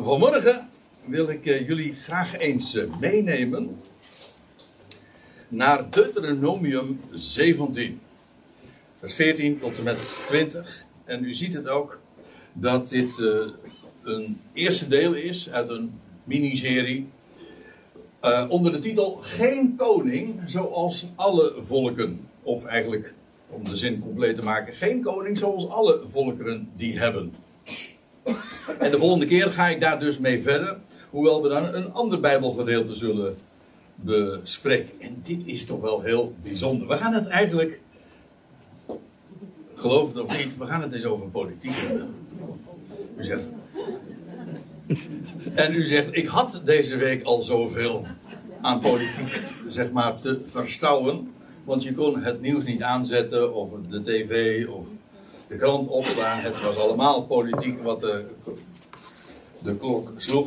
Vanmorgen wil ik eh, jullie graag eens eh, meenemen naar Deuteronomium 17, vers 14 tot en met 20. En u ziet het ook dat dit eh, een eerste deel is uit een miniserie onder de titel Geen koning zoals alle volken. Of eigenlijk, om de zin compleet te maken, geen koning zoals alle volkeren die hebben. En de volgende keer ga ik daar dus mee verder. Hoewel we dan een ander Bijbelgedeelte zullen bespreken. En dit is toch wel heel bijzonder. We gaan het eigenlijk, geloof het of niet, we gaan het eens over politiek hebben. U zegt. En u zegt, ik had deze week al zoveel aan politiek, zeg maar, te verstouwen. Want je kon het nieuws niet aanzetten, of de tv, of de krant opslaan. Het was allemaal politiek wat de, de klok sloeg.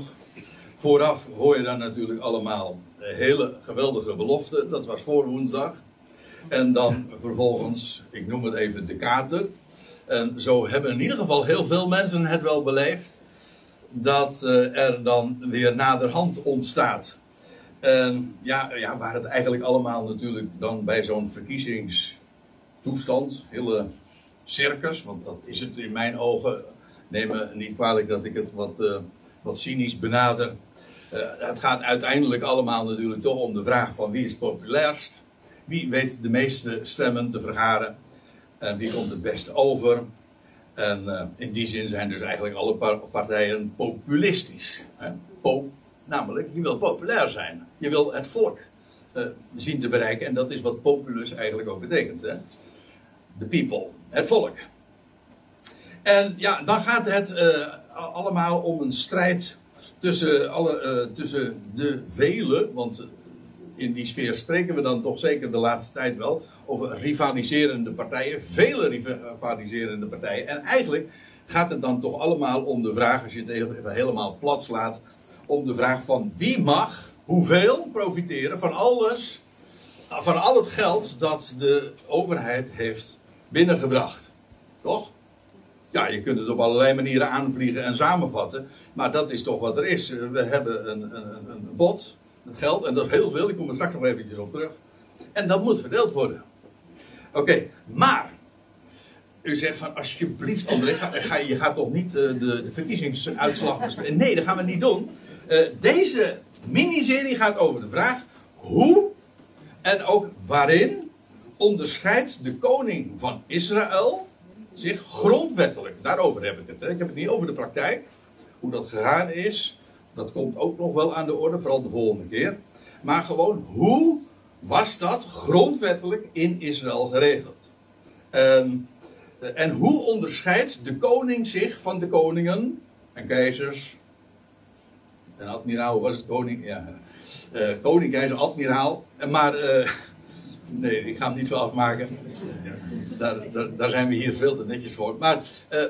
Vooraf hoor je dan natuurlijk allemaal hele geweldige beloften. Dat was voor woensdag. En dan vervolgens, ik noem het even de kater. En zo hebben in ieder geval heel veel mensen het wel beleefd. Dat eh, er dan weer naderhand ontstaat. En ja, ja, waar het eigenlijk allemaal natuurlijk dan bij zo'n verkiezingstoestand, hele circus, want dat is het in mijn ogen. Neem me niet kwalijk dat ik het wat, uh, wat cynisch benader. Uh, het gaat uiteindelijk allemaal natuurlijk toch om de vraag van wie is populairst. Wie weet de meeste stemmen te vergaren. En wie komt het best over. En uh, in die zin zijn dus eigenlijk alle partijen populistisch. Hè? Namelijk, je wil populair zijn. Je wil het volk zien te bereiken. En dat is wat populus eigenlijk ook betekent. Hè? The people het volk. En ja, dan gaat het uh, allemaal om een strijd tussen, alle, uh, tussen de vele, want in die sfeer spreken we dan toch zeker de laatste tijd wel over rivaliserende partijen, vele rivaliserende partijen. En eigenlijk gaat het dan toch allemaal om de vraag, als je het helemaal plat slaat, om de vraag van wie mag hoeveel profiteren van alles, van al het geld dat de overheid heeft binnengebracht. Toch? Ja, je kunt het op allerlei manieren aanvliegen en samenvatten. Maar dat is toch wat er is. We hebben een, een, een bod met geld. En dat is heel veel. Ik kom er straks nog eventjes op terug. En dat moet verdeeld worden. Oké, maar. U zegt van alsjeblieft André, ga, je gaat toch niet uh, de, verkiezingsuitslag bespreken? Nee, dat gaan we niet doen. Uh, deze miniserie gaat over de vraag hoe en ook waarin onderscheidt de koning van Israël zich grondwettelijk. Daarover heb ik het. Hè. Ik heb het niet over de praktijk. Hoe dat gegaan is. Dat komt ook nog wel aan de orde, vooral de volgende keer. Maar gewoon, hoe was dat grondwettelijk in Israël geregeld? En, en hoe onderscheidt de koning zich van de koningen en keizers? En admiraal, was het koning? Ja. Uh, koning, keizer, admiraal. Maar uh, Nee, ik ga hem niet zo afmaken. Daar, daar, zijn we hier veel te netjes voor. Maar uh,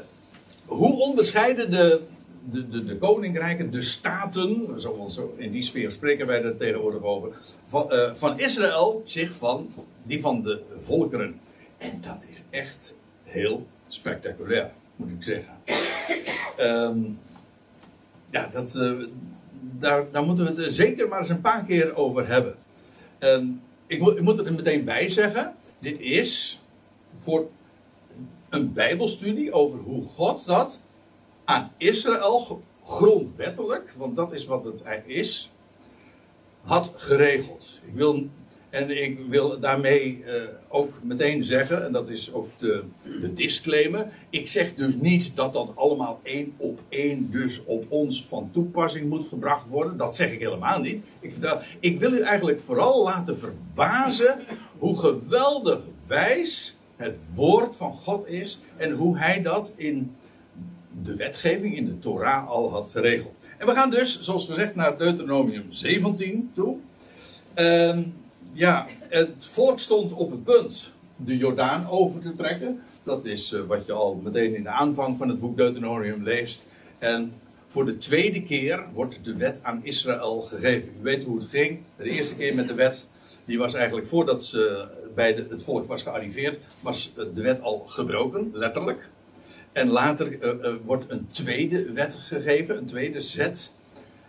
hoe onderscheiden de, de, de, koninkrijken, de staten, zoals in die sfeer spreken wij er tegenwoordig over, van, uh, van Israël zich van die van de volkeren? En dat is echt heel spectaculair, moet ik zeggen. Um, ja, dat, uh, daar, daar moeten we het zeker maar eens een paar keer over hebben. Um, ik moet, ik er meteen bij zeggen. Dit is voor een Bijbelstudie over hoe God dat aan Israël grondwettelijk, want dat is wat het is, had geregeld. Ik wil en ik wil daarmee uh, ook meteen zeggen, en dat is ook de, de disclaimer. Ik zeg dus niet dat dat allemaal één op één dus op ons van toepassing moet gebracht worden. Dat zeg ik helemaal niet. Ik, ik wil u eigenlijk vooral laten verbazen hoe geweldig wijs het woord van God is. En hoe hij dat in de wetgeving, in de Torah al had geregeld. En we gaan dus, zoals gezegd, naar Deuteronomium 17 toe. Uh, ja, het volk stond op het punt de Jordaan over te trekken. Dat is uh, wat je al meteen in de aanvang van het boek Deuteronomium leest. En voor de tweede keer wordt de wet aan Israël gegeven. U weet hoe het ging. De eerste keer met de wet, die was eigenlijk voordat ze bij de, het volk was gearriveerd, was de wet al gebroken, letterlijk. En later wordt een tweede wet gegeven, een tweede zet.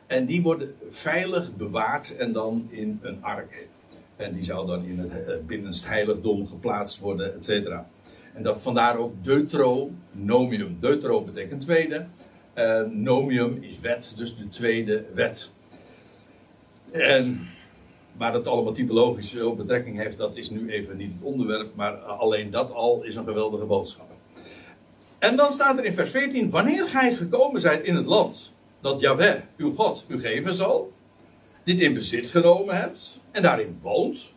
En die worden veilig bewaard en dan in een ark. En die zou dan in het binnenst heiligdom geplaatst worden, et cetera. En dat, vandaar ook Deuteronomium. Deutero betekent tweede. Uh, nomium is wet, dus de tweede wet. En waar dat allemaal typologisch op betrekking heeft, dat is nu even niet het onderwerp. Maar alleen dat al is een geweldige boodschap. En dan staat er in vers 14: Wanneer gij gekomen zijt in het land dat Yahweh, uw God, u geven zal, dit in bezit genomen hebt en daarin woont.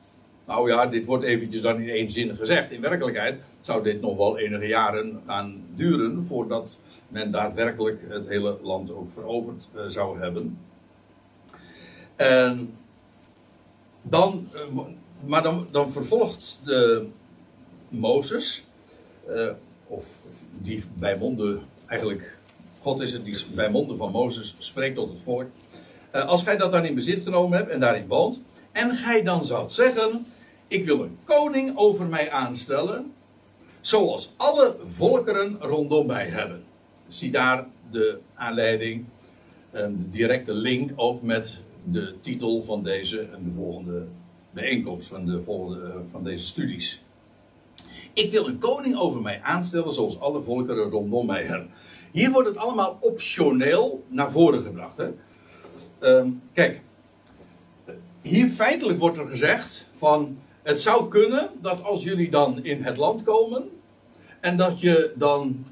Nou ja, dit wordt eventjes dan in één zin gezegd. In werkelijkheid zou dit nog wel enige jaren gaan duren voordat men daadwerkelijk het hele land ook veroverd uh, zou hebben. En dan, uh, maar dan, vervolgt de Mozes, uh, of die bij monden, eigenlijk, God is het die bij monden van Mozes spreekt tot het volk. Als gij dat dan in bezit genomen hebt en daarin woont, en gij dan zoudt zeggen: Ik wil een koning over mij aanstellen, zoals alle volkeren rondom mij hebben. Zie daar de aanleiding, de directe link ook met de titel van deze en de volgende bijeenkomst van, de volgende, van deze studies. Ik wil een koning over mij aanstellen zoals alle volkeren rondom mij hebben. Hier wordt het allemaal optioneel naar voren gebracht. Hè? Uh, kijk, hier feitelijk wordt er gezegd van het zou kunnen dat als jullie dan in het land komen en dat je dan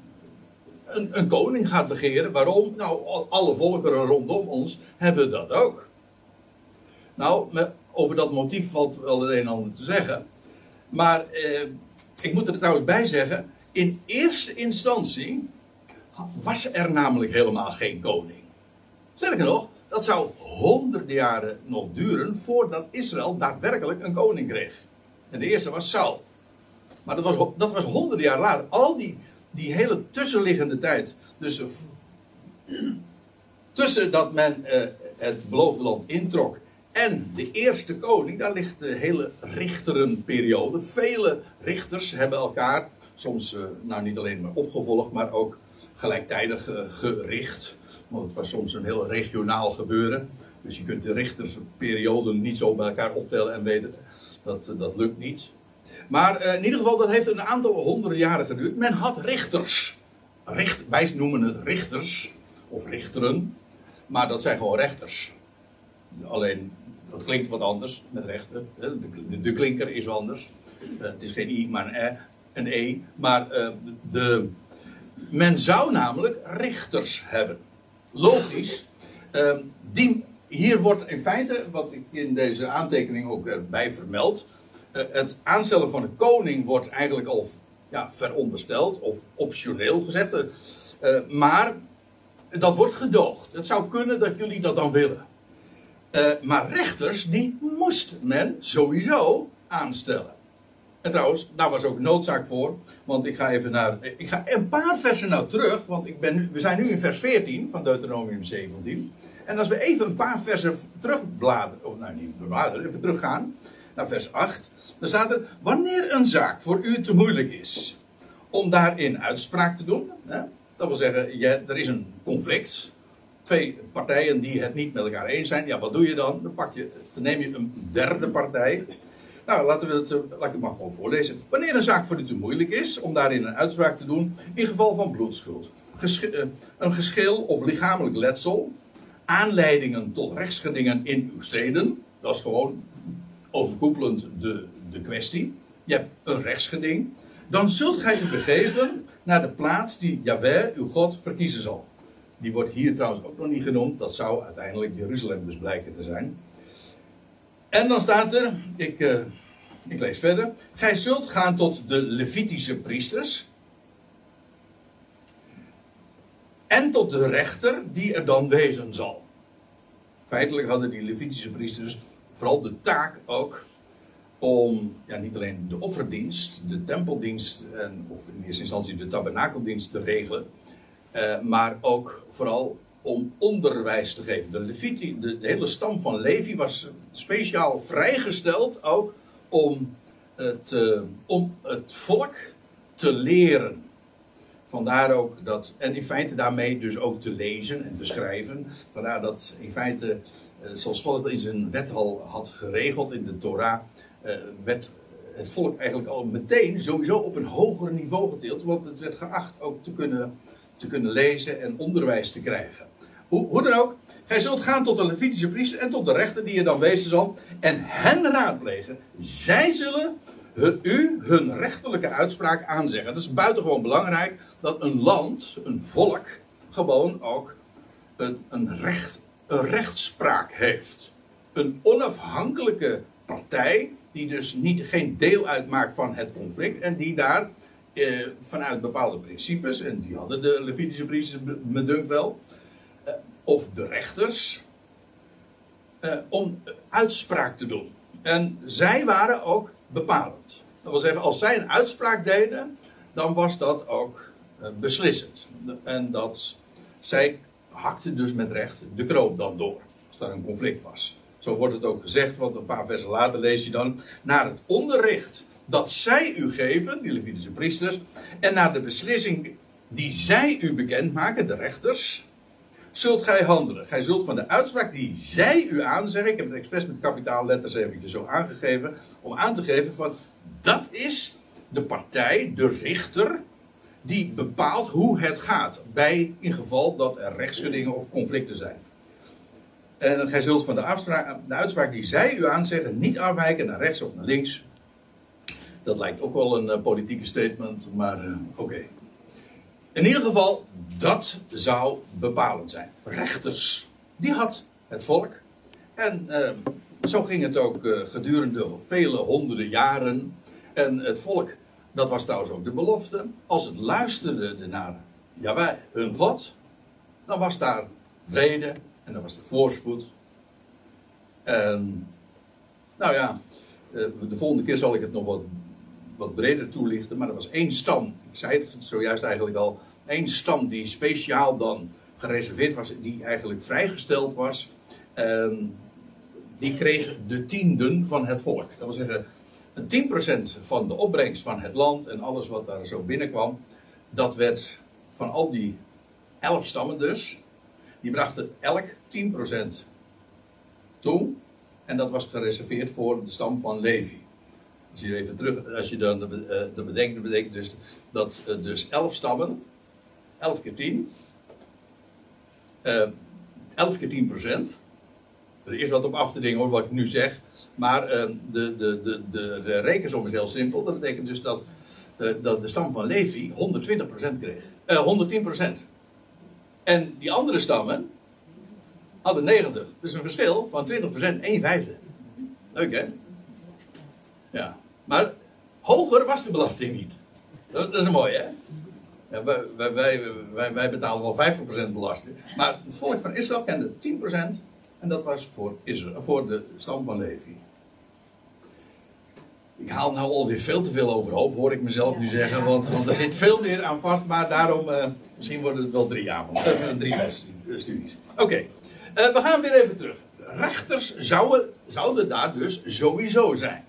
een, een koning gaat begeren. Waarom? Nou, alle volkeren rondom ons hebben dat ook. Nou, over dat motief valt wel het een en ander te zeggen. Maar eh, ik moet er trouwens bij zeggen: in eerste instantie was er namelijk helemaal geen koning. Sterker nog, dat zou honderden jaren nog duren voordat Israël daadwerkelijk een koning kreeg. En de eerste was Saul. Maar dat was, dat was honderden jaar later. Al die, die hele tussenliggende tijd. Dus tussen dat men uh, het beloofde land introk en de eerste koning, daar ligt de hele richterenperiode. Vele richters hebben elkaar soms, uh, nou niet alleen maar opgevolgd, maar ook gelijktijdig gericht. Want het was soms een heel regionaal gebeuren. Dus je kunt de richtersperioden niet zo bij elkaar optellen en weten dat dat lukt niet. Maar uh, in ieder geval, dat heeft een aantal honderden jaren geduurd. Men had richters. Richt, wij noemen het richters. Of richteren. Maar dat zijn gewoon rechters. Alleen, dat klinkt wat anders met rechter. De, de, klinker is anders. Uh, het is geen i, maar een e. Een e maar de, men zou namelijk richters hebben. Logisch. die, hier wordt in feite, wat ik in deze aantekening ook erbij vermeld eh, het aanstellen van een koning wordt eigenlijk al ja, verondersteld of optioneel gezet. Uh, maar dat wordt gedoogd. Het zou kunnen dat jullie dat dan willen. Uh, maar rechters, die moest men sowieso aanstellen. En trouwens, daar was ook noodzaak voor. Want ik ga even naar. Ik ga een paar versen nou terug. Want ik ben, we zijn nu in vers 14 van Deuteronomium 17. En als we even een paar versen terugbladeren. Of nou niet bladeren, even teruggaan. Naar vers 8. Dan staat er, wanneer een zaak voor u te moeilijk is om daarin uitspraak te doen, hè, dat wil zeggen, er is een conflict, twee partijen die het niet met elkaar eens zijn, ja, wat doe je dan? Dan, pak je, dan neem je een derde partij. Nou, laten we het, eh, laat ik het maar gewoon voorlezen. Wanneer een zaak voor u te moeilijk is om daarin een uitspraak te doen, in geval van bloedschuld, eh, een geschil of lichamelijk letsel, aanleidingen tot rechtsgedingen in uw steden, dat is gewoon overkoepelend de de kwestie. Je hebt een rechtsgeding. Dan zult gij u begeven naar de plaats die Yahweh, uw God, verkiezen zal. Die wordt hier trouwens ook nog niet genoemd. Dat zou uiteindelijk Jeruzalem dus blijken te zijn. En dan staat er, ik, uh, ik lees verder. Gij zult gaan tot de Levitische priesters. En tot de rechter die er dan wezen zal. Feitelijk hadden die Levitische priesters vooral de taak ook om ja, niet alleen de offerdienst, de tempeldienst, en, of in eerste instantie de tabernakeldienst te regelen, eh, maar ook vooral om onderwijs te geven. De, Leviti, de, hele stam van Levi was speciaal vrijgesteld ook om het, uh, om het volk te leren. vandaar ook dat, en in feite daarmee dus ook te lezen en te schrijven. Vandaar dat in feite, eh, zoals God het in zijn wet al had geregeld in de Torah, eh, werd het volk eigenlijk al meteen sowieso op een hoger niveau getild. Want het werd geacht ook te kunnen, te kunnen lezen en onderwijs te krijgen. Hoe, hoe dan ook, gij zult gaan tot de Levitische priester en tot de rechter die je dan wezen zal. En hen raadplegen. Zij zullen u hun rechterlijke uitspraak aanzeggen. Dat is buitengewoon belangrijk dat een land, een volk, gewoon ook een, een, recht, een rechtspraak heeft. Een onafhankelijke partij, die dus niet, geen deel uitmaakt van het conflict en die daar eh, vanuit bepaalde principes, en die hadden de Levitische priesters me dunkt wel, of de rechters, eh, om uitspraak te doen. En zij waren ook bepalend. Dat wil zeggen, als zij een uitspraak deden, dan was dat ook eh, beslissend. En dat zij hakte dus met recht de kroop dan door, als daar een conflict was. Zo wordt het ook gezegd, want een paar versen later lees je dan, naar het onderricht dat zij u geven, die Levitische priesters, en naar de beslissing die zij u bekendmaken, de rechters, zult gij handelen. Gij zult van de uitspraak die zij u aanzeggen, ik heb het expres met kapitaalletters eventjes zo aangegeven, om aan te geven van, dat is de partij, de richter, die bepaalt hoe het gaat. Bij in geval dat er rechtsgedingen of conflicten zijn. En gij zult van de, uitspraak die zij u aanzeggen niet afwijken naar rechts of naar links. Dat lijkt ook wel een uh, politieke statement, maar uh, oké. In ieder geval, dat zou bepalend zijn. Rechters, die had het volk. En uh, zo ging het ook gedurende vele honderden jaren. En het volk dat was trouwens ook de belofte. Als het luisterde naar Jawel, hun God, dan was daar vrede en dan was er voorspoed. En, nou ja, eh, de volgende keer zal ik het nog wat, wat breder toelichten. Maar er was één stam, zei het zojuist eigenlijk al, één stam die speciaal dan gereserveerd was, die eigenlijk vrijgesteld was. En die kreeg de tienden van het volk. Dat wil zeggen, 10% van de opbrengst van het land en alles wat daar zo binnenkwam, dat werd van al die elf stammen dus, die brachten elk 10% toe. En dat was gereserveerd voor de stam van Levi. Als je even terug, als je dan de bedenkt, dat betekent dus dat uh, dus 11 stammen, 11 keer 10, uh, 11 keer 10 procent. Er is wat op af te dingen hoor, wat ik nu zeg. Maar uh, de, de, de, de, de rekensom is heel simpel. Dat betekent dus dat, uh, dat de stam van Levi 120% kreeg. Uh, 110%. En die andere stammen hadden 90. Dus een verschil van 20%, 1 vijfde. Leuk hè? Ja. Maar hoger was de belasting niet. Dat, dat is mooi hè? Ja, wij, wij, wij, wij, betalen wel 50% belasting. Maar het volk van Israël kende 10%. En dat was voor, Israël, voor de stam van Levi. Ik haal nou alweer veel te veel overhoop, hoor ik mezelf nu zeggen. Want, want er zit veel meer aan vast. Maar daarom, uh, misschien worden het wel drie avonden. Uh, drie studies. Oké, okay. uh, we gaan weer even terug. Rechters zouden, zouden daar dus sowieso zijn.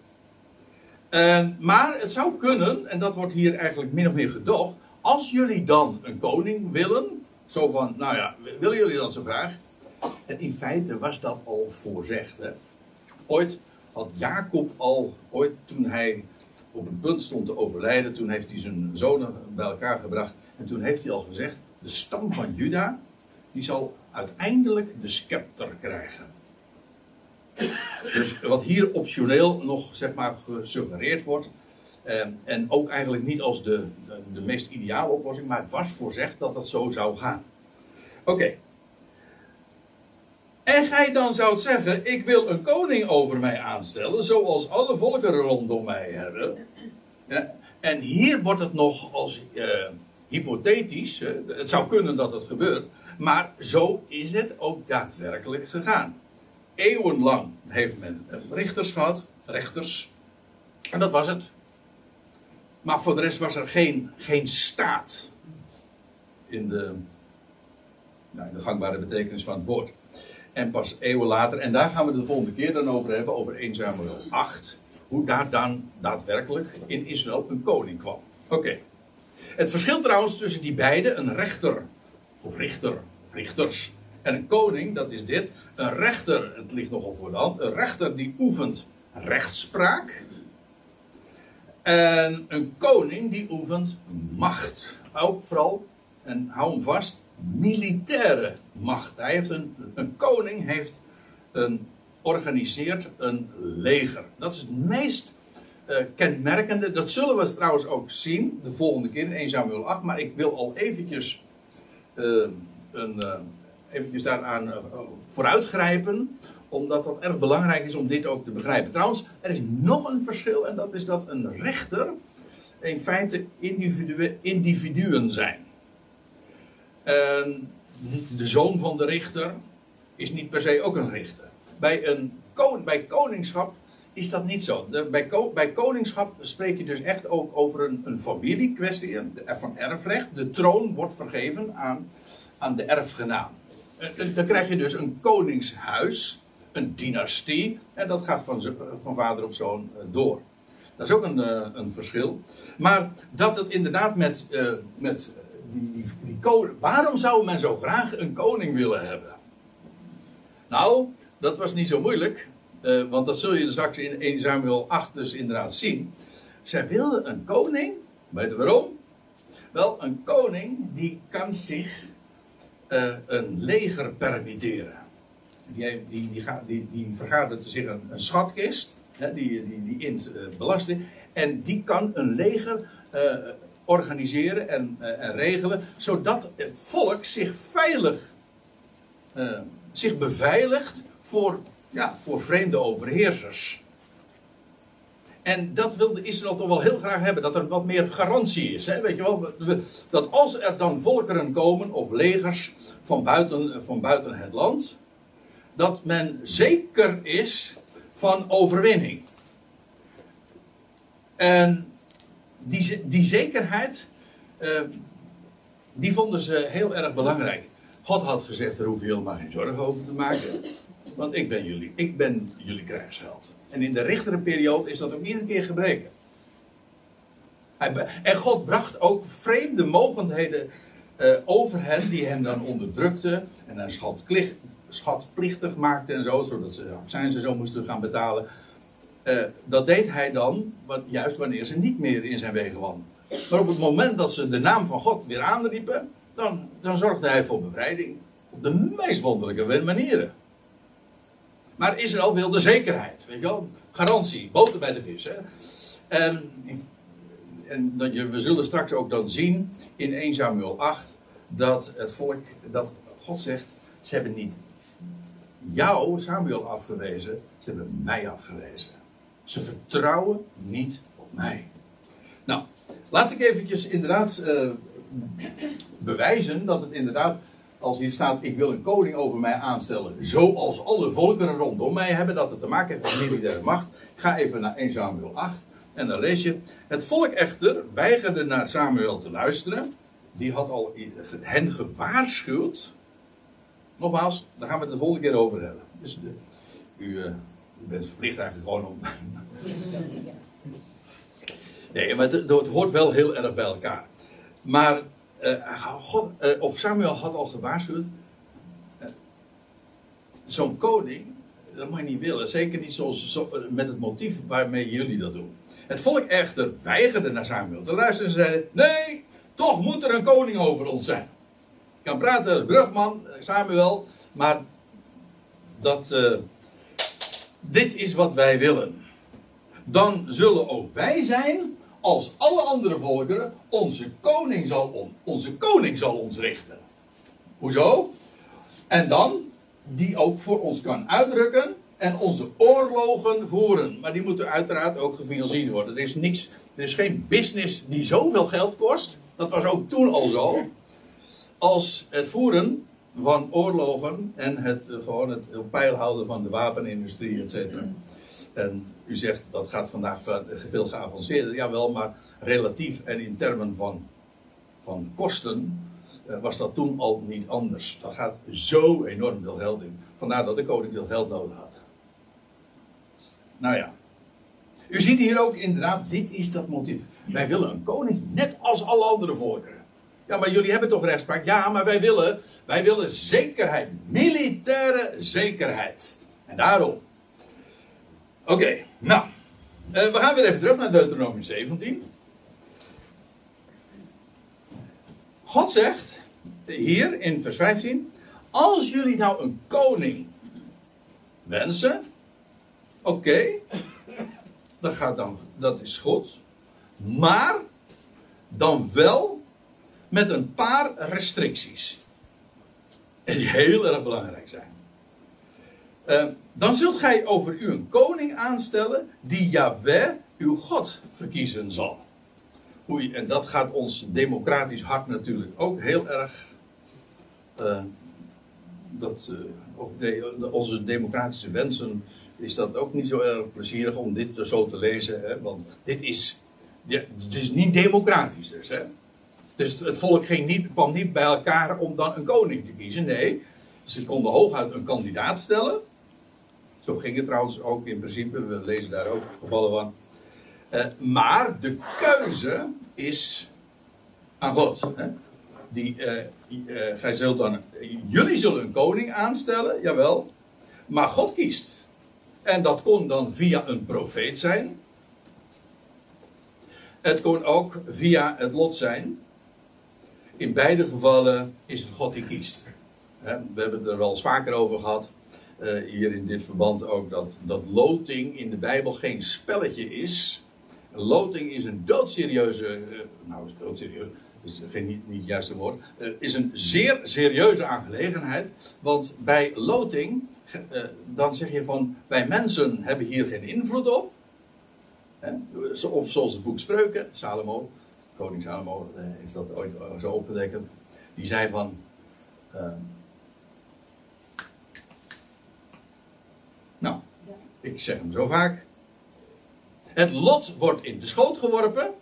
Maar het zou kunnen, en dat wordt hier eigenlijk min of meer gedoogd. Als jullie dan een koning willen. Zo van, nou ja, willen jullie dat zo graag? En in feite was dat al voorzegd. Hè? Ooit had Jacob al, ooit toen hij op het punt stond te overlijden, toen heeft hij zijn zonen bij elkaar gebracht. En toen heeft hij al gezegd, de stam van Juda, die zal uiteindelijk de scepter krijgen. Dus wat hier optioneel nog zeg maar gesuggereerd wordt, eh, en ook eigenlijk niet als de, de, meest ideale oplossing, maar het was voorzegd dat dat zo zou gaan. Oké, en gij dan zou zeggen: Ik wil een koning over mij aanstellen, zoals alle volkeren rondom mij hebben. Ja, en hier wordt het nog als uh, hypothetisch. Uh, het zou kunnen dat het gebeurt. Maar zo is het ook daadwerkelijk gegaan. Eeuwenlang heeft men richters gehad, rechters. En dat was het. Maar voor de rest was er geen, geen staat. In de, nou, in de gangbare betekenis van het woord. En pas eeuwen later, en daar gaan we de volgende keer dan over hebben, over 1 Samuel 8. Hoe daar dan daadwerkelijk in Israël een koning kwam. Oké. Het verschil trouwens tussen die beiden, een rechter of richter of richters en een koning, dat is dit. Een rechter, het ligt nogal voor de hand, een rechter die oefent rechtspraak. En een koning die oefent macht. Ook vooral, en hou hem vast, militaire macht. Hij heeft een, een koning heeft een, organiseert een leger. Dat is het meest uh, kenmerkende. Dat zullen we trouwens ook zien de volgende keer in 1 Samuel 8. Maar ik wil al eventjes, uh, een, uh, eventjes daaraan vooruitgrijpen. Omdat dat erg belangrijk is om dit ook te begrijpen. Trouwens, er is nog een verschil. En dat is dat een rechter in feite individu individuen zijn. En de zoon van de richter is niet per se ook een richter. Bij, een, bij koningschap is dat niet zo. Bij, bij, koningschap spreek je dus echt ook over een, een familiekwestie van erfrecht. De troon wordt vergeven aan, aan de erfgenaam. Eh, eh, dan krijg je dus een koningshuis, een dynastie, en dat gaat van, van vader op zoon eh, door. Dat is ook een, een verschil. Maar dat het inderdaad met, met die, die, die koning. Waarom zou men zo graag een koning willen hebben? Nou, dat was niet zo moeilijk. Want dat zul je straks in 1 Samuel 8 dus inderdaad zien. Zij wilden een koning. Weet je waarom? Wel, een koning die kan zich uh, een leger permitteren. Die, die, die, die, vergadert zich een, schatkist. Hè, die, die, die int uh, belasting. En die kan een leger organiseren en, en, regelen. Zodat het volk zich veilig, zich beveiligt voor ja, voor vreemde overheersers. En dat wilde Israël toch wel heel graag hebben, dat er wat meer garantie is. Hè? Weet je wel, dat als er dan volkeren komen, of legers van buiten, van buiten het land, dat men zeker is van overwinning. En die, die zekerheid, eh, die vonden ze heel erg belangrijk. God had gezegd, daar hoef je helemaal geen zorgen over te maken want ik ben jullie, ik ben jullie krijgsheld. En in de richtere periode is dat ook iedere keer gebreken. En God bracht ook vreemde mogendheden uh, over hen, die hem dan onderdrukten en dan schatplichtig maakten en zo, zodat ze zijn zo moesten gaan betalen. Uh, dat deed hij dan, juist wanneer ze niet meer in zijn wegen wandelden. Maar op het moment dat ze de naam van God weer aanriepen, dan, dan zorgde hij voor bevrijding. Op de meest wonderlijke manieren. Maar Israël wilde zekerheid. Weet je wel? Garantie. Boter bij de vis. Hè? En, dat je, we zullen straks ook dan zien in 1 Samuel 8 dat het volk, dat God zegt, ze hebben niet jou, Samuel, afgewezen, ze hebben mij afgewezen. Ze vertrouwen niet op mij. Nou, laat ik eventjes inderdaad uh, bewijzen dat het inderdaad als hier staat, ik wil een koning over mij aanstellen, zoals alle volkeren rondom mij hebben, dat het te maken heeft met militaire macht. Ik ga even naar 1 Samuel 8 en dan lees je, het volk echter weigerde naar Samuel te luisteren. Die had al hen gewaarschuwd. Nogmaals, daar gaan we het de volgende keer over hebben. Dus de, u, uh, u, bent verplicht eigenlijk gewoon om. nee, maar het, het hoort wel heel erg bij elkaar. Maar God, uh, of Samuel had al gewaarschuwd. Uh, Zo'n koning, dat mag je niet willen. Zeker niet zoals, zo, met het motief waarmee jullie dat doen. Het volk echter weigerde naar Samuel te luisteren en zei: Nee, toch moet er een koning over ons zijn. Ik kan praten als brugman, Samuel, maar dat, dit is wat wij willen. Dan zullen ook wij zijn als alle andere volkeren, onze koning zal, on, onze koning zal ons richten. Hoezo? En dan, die ook voor ons kan uitdrukken en onze oorlogen voeren. Maar die moeten uiteraard ook gefinancierd worden. Er is, niks, er is geen business die zoveel geld kost, dat was ook toen al zo, als het voeren van oorlogen en het, eh, gewoon het op peil houden van de wapenindustrie, et cetera. En u zegt dat gaat vandaag veel geavanceerder. Jawel, maar relatief en in termen van, van kosten eh, was dat toen al niet anders. Daar gaat zo enorm veel geld in. Vandaar dat de koning veel geld nodig had. Nou ja. U ziet hier ook inderdaad, dit is dat motief. Wij willen een koning net als alle andere volkeren. Ja, maar jullie hebben toch rechtspraak? Ja, maar wij willen, wij willen zekerheid. Militaire zekerheid. En daarom. Oké, nou. Uh, we gaan weer even terug naar Deuteronomium 17. God zegt hier in vers 15: Als jullie nou een koning wensen, oké, dat gaat dan, dat is goed, maar dan wel met een paar restricties. Die heel erg belangrijk zijn. Uh, dan zult gij over u een koning aanstellen die Yahweh, uw God, verkiezen zal. Oei, en dat gaat ons democratisch hart natuurlijk ook heel erg. Uh, dat, uh, onze democratische wensen is dat ook niet zo erg plezierig om dit zo te lezen. Hè? Want dit is, het is niet democratisch dus. Hè? Dus het volk ging niet, kwam niet bij elkaar om dan een koning te kiezen. Nee, ze konden hooguit een kandidaat stellen. Zo ging het trouwens ook in principe. We lezen daar ook gevallen van. Uh, maar de keuze is aan God. Hè? Die, uh, gij zult dan, jullie zullen een koning aanstellen, jawel. Maar God kiest. En dat kon dan via een profeet zijn. Het kon ook via het lot zijn. In beide gevallen is het God die kiest. We hebben het er wel eens vaker over gehad. Uh, hier in dit verband ook dat, dat loting in de Bijbel geen spelletje is. Loting is een doodserieuze. Uh, nou, is doodserieus. is geen, niet, niet het juiste woord. Uh, is een zeer serieuze aangelegenheid. Want bij loting. dan zeg je van. Wij mensen hebben hier geen invloed op. Of zoals het boek Spreuken, Salomo. Koning Salomo heeft dat ooit zo opgetekend. Die zei van. Nou, ik zeg hem zo vaak. Het lot wordt in de schoot geworpen.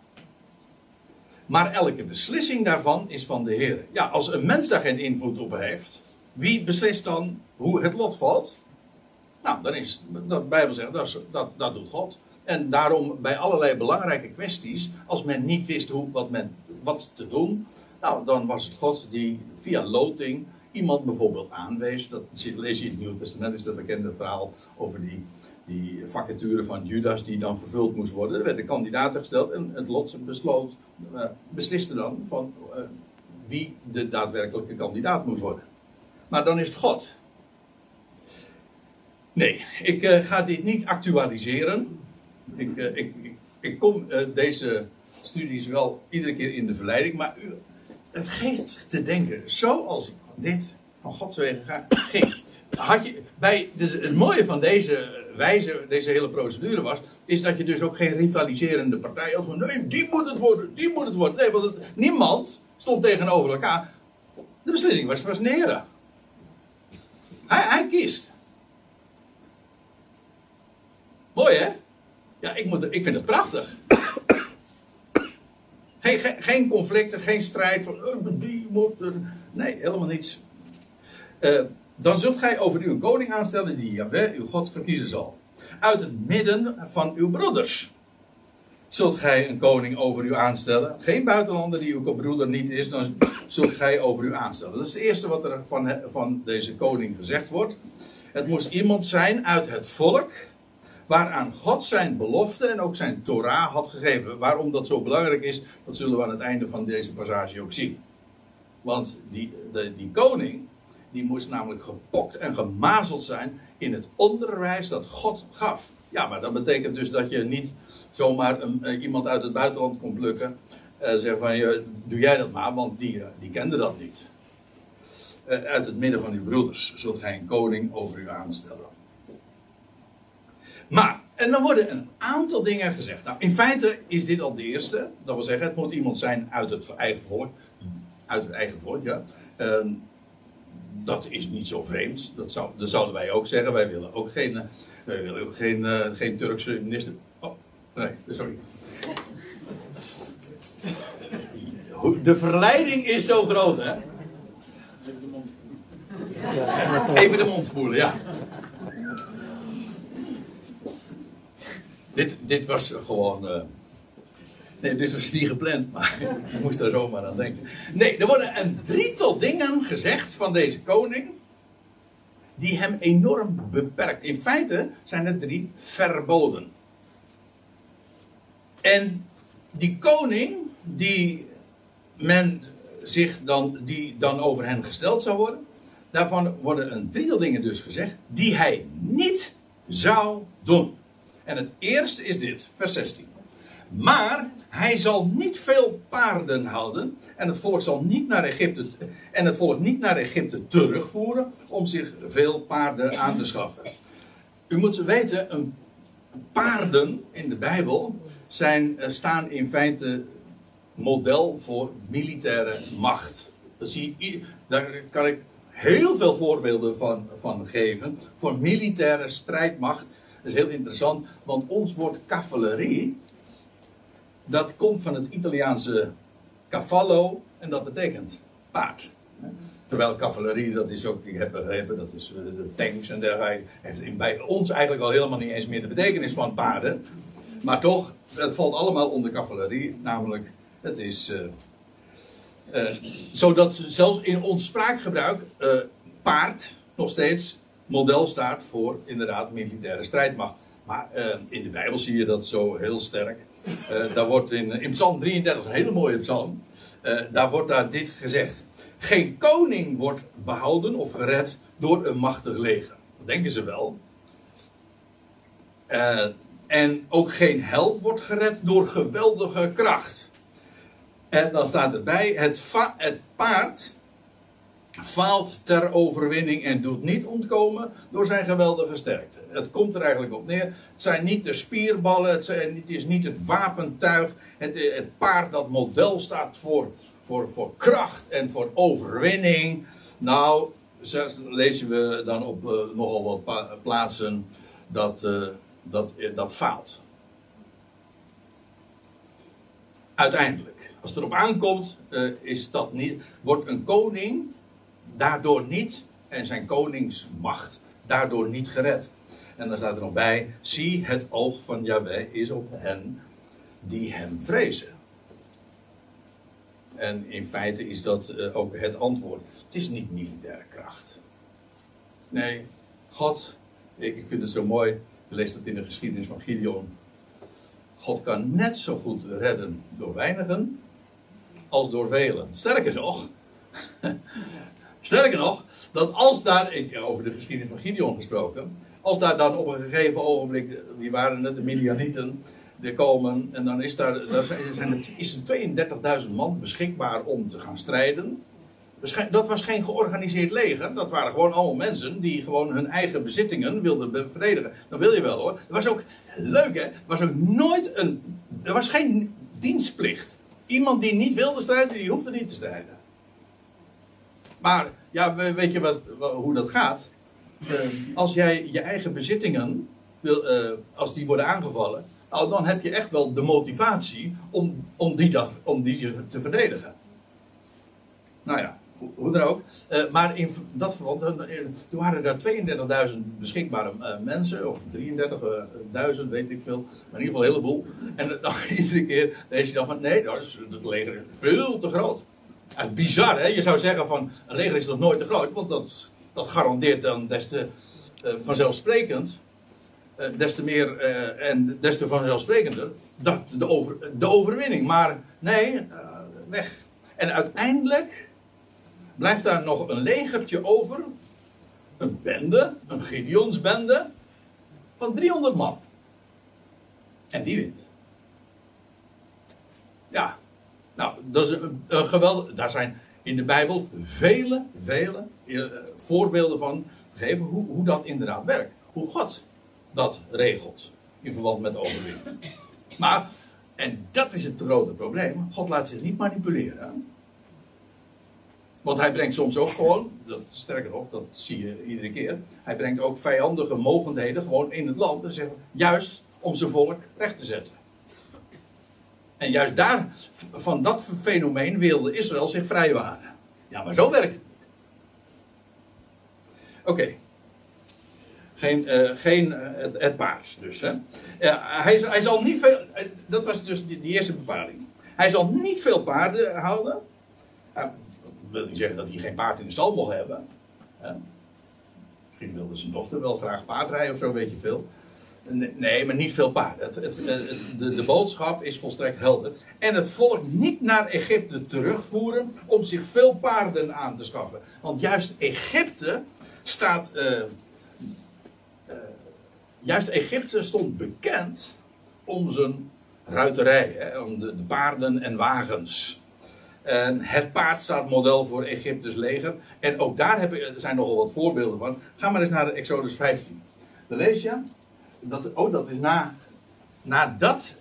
Maar elke beslissing daarvan is van de Heer. Ja, als een mens daar geen invloed op heeft, wie beslist dan hoe het lot valt? Nou, dan is de Bijbel zegt dat, dat, dat doet God. En daarom bij allerlei belangrijke kwesties, als men niet wist hoe, wat, men, wat te doen, nou, dan was het God die via loting iemand bijvoorbeeld aanwees. Dat lees je in het Nieuwe Testament, is dat bekende verhaal over die, die vacature van Judas die dan vervuld moest worden. Er werden kandidaten gesteld en het lot besloot, uh, besliste dan van uh, wie de daadwerkelijke kandidaat moest worden. Maar dan is het God. Nee, ik uh, ga dit niet actualiseren. Ik, ik, ik, kom deze studies wel iedere keer in de verleiding, maar het geeft te denken. Zoals dit van Gods wegen ging. Had je, bij, dus het mooie van deze wijze, deze hele procedure was, is dat je dus ook geen rivaliserende partij had van nee, die moet het worden, die moet het worden. Nee, want niemand stond tegenover elkaar. De beslissing was van Nera. Hij, kiest. Mooi hè? Ja, ik, moet, ik vind het prachtig. Geen, conflicten, geen strijd van oh, die moet er. Nee, helemaal niets. Uh, dan zult gij over u een koning aanstellen die Jahweh, uw God, verkiezen zal. Uit het midden van uw broeders zult gij een koning over u aanstellen. Geen buitenlander die uw broeder niet is, dan zult gij over u aanstellen. Dat is het eerste wat er van, van deze koning gezegd wordt. Het moest iemand zijn uit het volk waaraan God zijn belofte en ook zijn Torah had gegeven. Waarom dat zo belangrijk is, dat zullen we aan het einde van deze passage ook zien. Want die, die koning, die moest namelijk gepokt en gemazeld zijn in het onderwijs dat God gaf. Ja, maar dat betekent dus dat je niet zomaar een, uh, iemand uit het buitenland kon plukken. en uh, zeggen van, uh, doe jij dat maar, want die, eh, die kende dat niet. Eh, uit het midden van uw broeders zult gij een koning over u aanstellen. Maar, en dan worden een aantal dingen gezegd. Nou, in feite is dit al de eerste. Dat wil zeggen, het moet iemand zijn uit het eigen volk. Uit het eigen volk, ja. Dat is niet zo vreemd. Dat, zou, zouden wij ook zeggen. Wij willen ook geen, uh, wij willen ook geen, uh, geen Turkse minister. Oh, nee, sorry. De verleiding is zo groot, hè? Even de mond spoelen. Even de mond spoelen, ja. dit, dit was gewoon. Uh, nee, dit was niet gepland, maar ik moest er zomaar aan denken. Nee, er worden een drietal dingen gezegd van deze koning. die hem enorm beperkt. In feite zijn er drie verboden. En die koning, die men zich dan, die dan over hen gesteld zou worden. Daarvan worden een drietal dingen dus gezegd die hij niet zou doen. En het eerste is dit, vers 16. Maar hij zal niet veel paarden houden en het volk zal niet naar Egypte en het volk niet naar Egypte terugvoeren om zich veel paarden aan te schaffen. U moet weten, een paarden in de Bijbel zijn, eh, staan in feite model voor militaire macht. Zie daar kan ik heel veel voorbeelden van, van geven. Voor militaire strijdmacht. Dat is heel interessant, want ons woord cavalerie. Dat komt van het Italiaanse cavallo en dat betekent paard. Terwijl cavalerie, dat is ook, ik heb begrepen, dat is eh, de tanks en dergelijke. Heeft bij ons eigenlijk al helemaal niet eens meer de betekenis van paarden. Maar toch, het valt allemaal onder cavalerie, namelijk het is. Uh, uh, zodat zelfs in ons spraakgebruik paard nog steeds model staat voor inderdaad militaire strijdmacht. Maar in de Bijbel zie je dat zo heel sterk. Daar wordt in, Psalm 33, een hele mooie psalm, daar wordt daar dit gezegd. Geen koning wordt behouden of gered door een machtig leger. Dat denken ze wel. en ook geen held wordt gered door geweldige kracht. En dan staat erbij: het, het paard faalt ter overwinning en doet niet ontkomen door zijn geweldige sterkte. Het komt er eigenlijk op neer. Het zijn niet de spierballen, het, zijn, is niet het wapentuig. Het, het, paard dat model staat voor, voor, voor kracht en voor overwinning. Nou, lezen we dan op uh, nogal wat plaatsen dat, uh, dat, dat faalt. Uiteindelijk. Als het erop aankomt, uh, is dat niet, wordt een koning daardoor niet, en zijn koningsmacht daardoor niet gered. En dan staat er nog bij: zie, het oog van Yahweh is op hen die hem vrezen. En in feite is dat uh, ook het antwoord. Het is niet militaire kracht. Nee, God, ik, ik vind het zo mooi. Je leest dat in de geschiedenis van Gideon. God kan net zo goed redden door weinigen als door velen. Sterker nog, sterker nog, dat als daar, ik, over de geschiedenis van Gideon gesproken, als daar dan op een gegeven ogenblik, wie waren het, de Midianieten, die komen, en dan is, daar, zijn is er 32.000 man beschikbaar om te gaan strijden. Dat was geen georganiseerd leger. Dat waren gewoon allemaal mensen die gewoon hun eigen bezittingen wilden bevredigen. Dat wil je wel hoor. Het was ook leuk hè. Er was ook nooit een. Er was geen dienstplicht. Iemand die niet wilde strijden, die hoefde niet te strijden. Maar, ja, weet je wat, hoe dat gaat? Uh, als jij je eigen bezittingen, wil, uh, als die worden aangevallen, dan heb je echt wel de motivatie om, om, die, om die te verdedigen. Nou ja, hoe dan ook. Uh, maar in dat geval, toen waren er 32.000 beschikbare mensen, of 33.000, weet ik veel. Maar in ieder geval een heleboel. En dan iedere keer lees je dan van, nee, dat is het leger veel te groot. Bizar, hè? Je zou zeggen van, een leger is nog nooit te groot, want dat, dat garandeert dan des te uh, vanzelfsprekend. des te meer en des te vanzelfsprekender dat de, over, de overwinning. Maar nee, weg. En uiteindelijk blijft daar nog een legertje over. Een bende, een Gideonsbende, van 300 man. En die wint. Ja, nou, een geweldig. Daar zijn in de Bijbel vele, vele eh, voorbeelden van gegeven hoe, hoe dat inderdaad werkt. Hoe God dat regelt in verband met overwinning. Maar, en dat is het grote probleem, God laat zich niet manipuleren. Want hij brengt soms ook gewoon, dat, sterker nog, dat zie je iedere keer. Hij brengt ook vijandige mogendheden gewoon in het land. En zeggen, juist om zijn volk recht te zetten. En juist daar, van dat fenomeen wilde Israël zich vrijwaren. Ja, maar zo werkt het niet. Oké. Geen, uh, geen uh, het, paard dus. Hè. Hij, hij zal niet veel. Dat was dus die eerste bepaling. Hij zal niet veel paarden houden. dat wil niet zeggen dat hij geen paard in de stal mocht hebben. Misschien wilde zijn dochter wel graag paardrijden of zo, weet je veel. Nee, maar niet veel paarden. Het, de, de, boodschap is volstrekt helder. En het volk niet naar Egypte terugvoeren om zich veel paarden aan te schaffen. Want juist Egypte staat. Uh, uh, juist Egypte stond bekend om zijn ruiterij, hè, om de, de, paarden en wagens. En het paard staat model voor Egyptes leger. En ook daar zijn nogal wat voorbeelden van. Ga maar eens naar Exodus 15. Dan lees je dat, oh, dat is na, nadat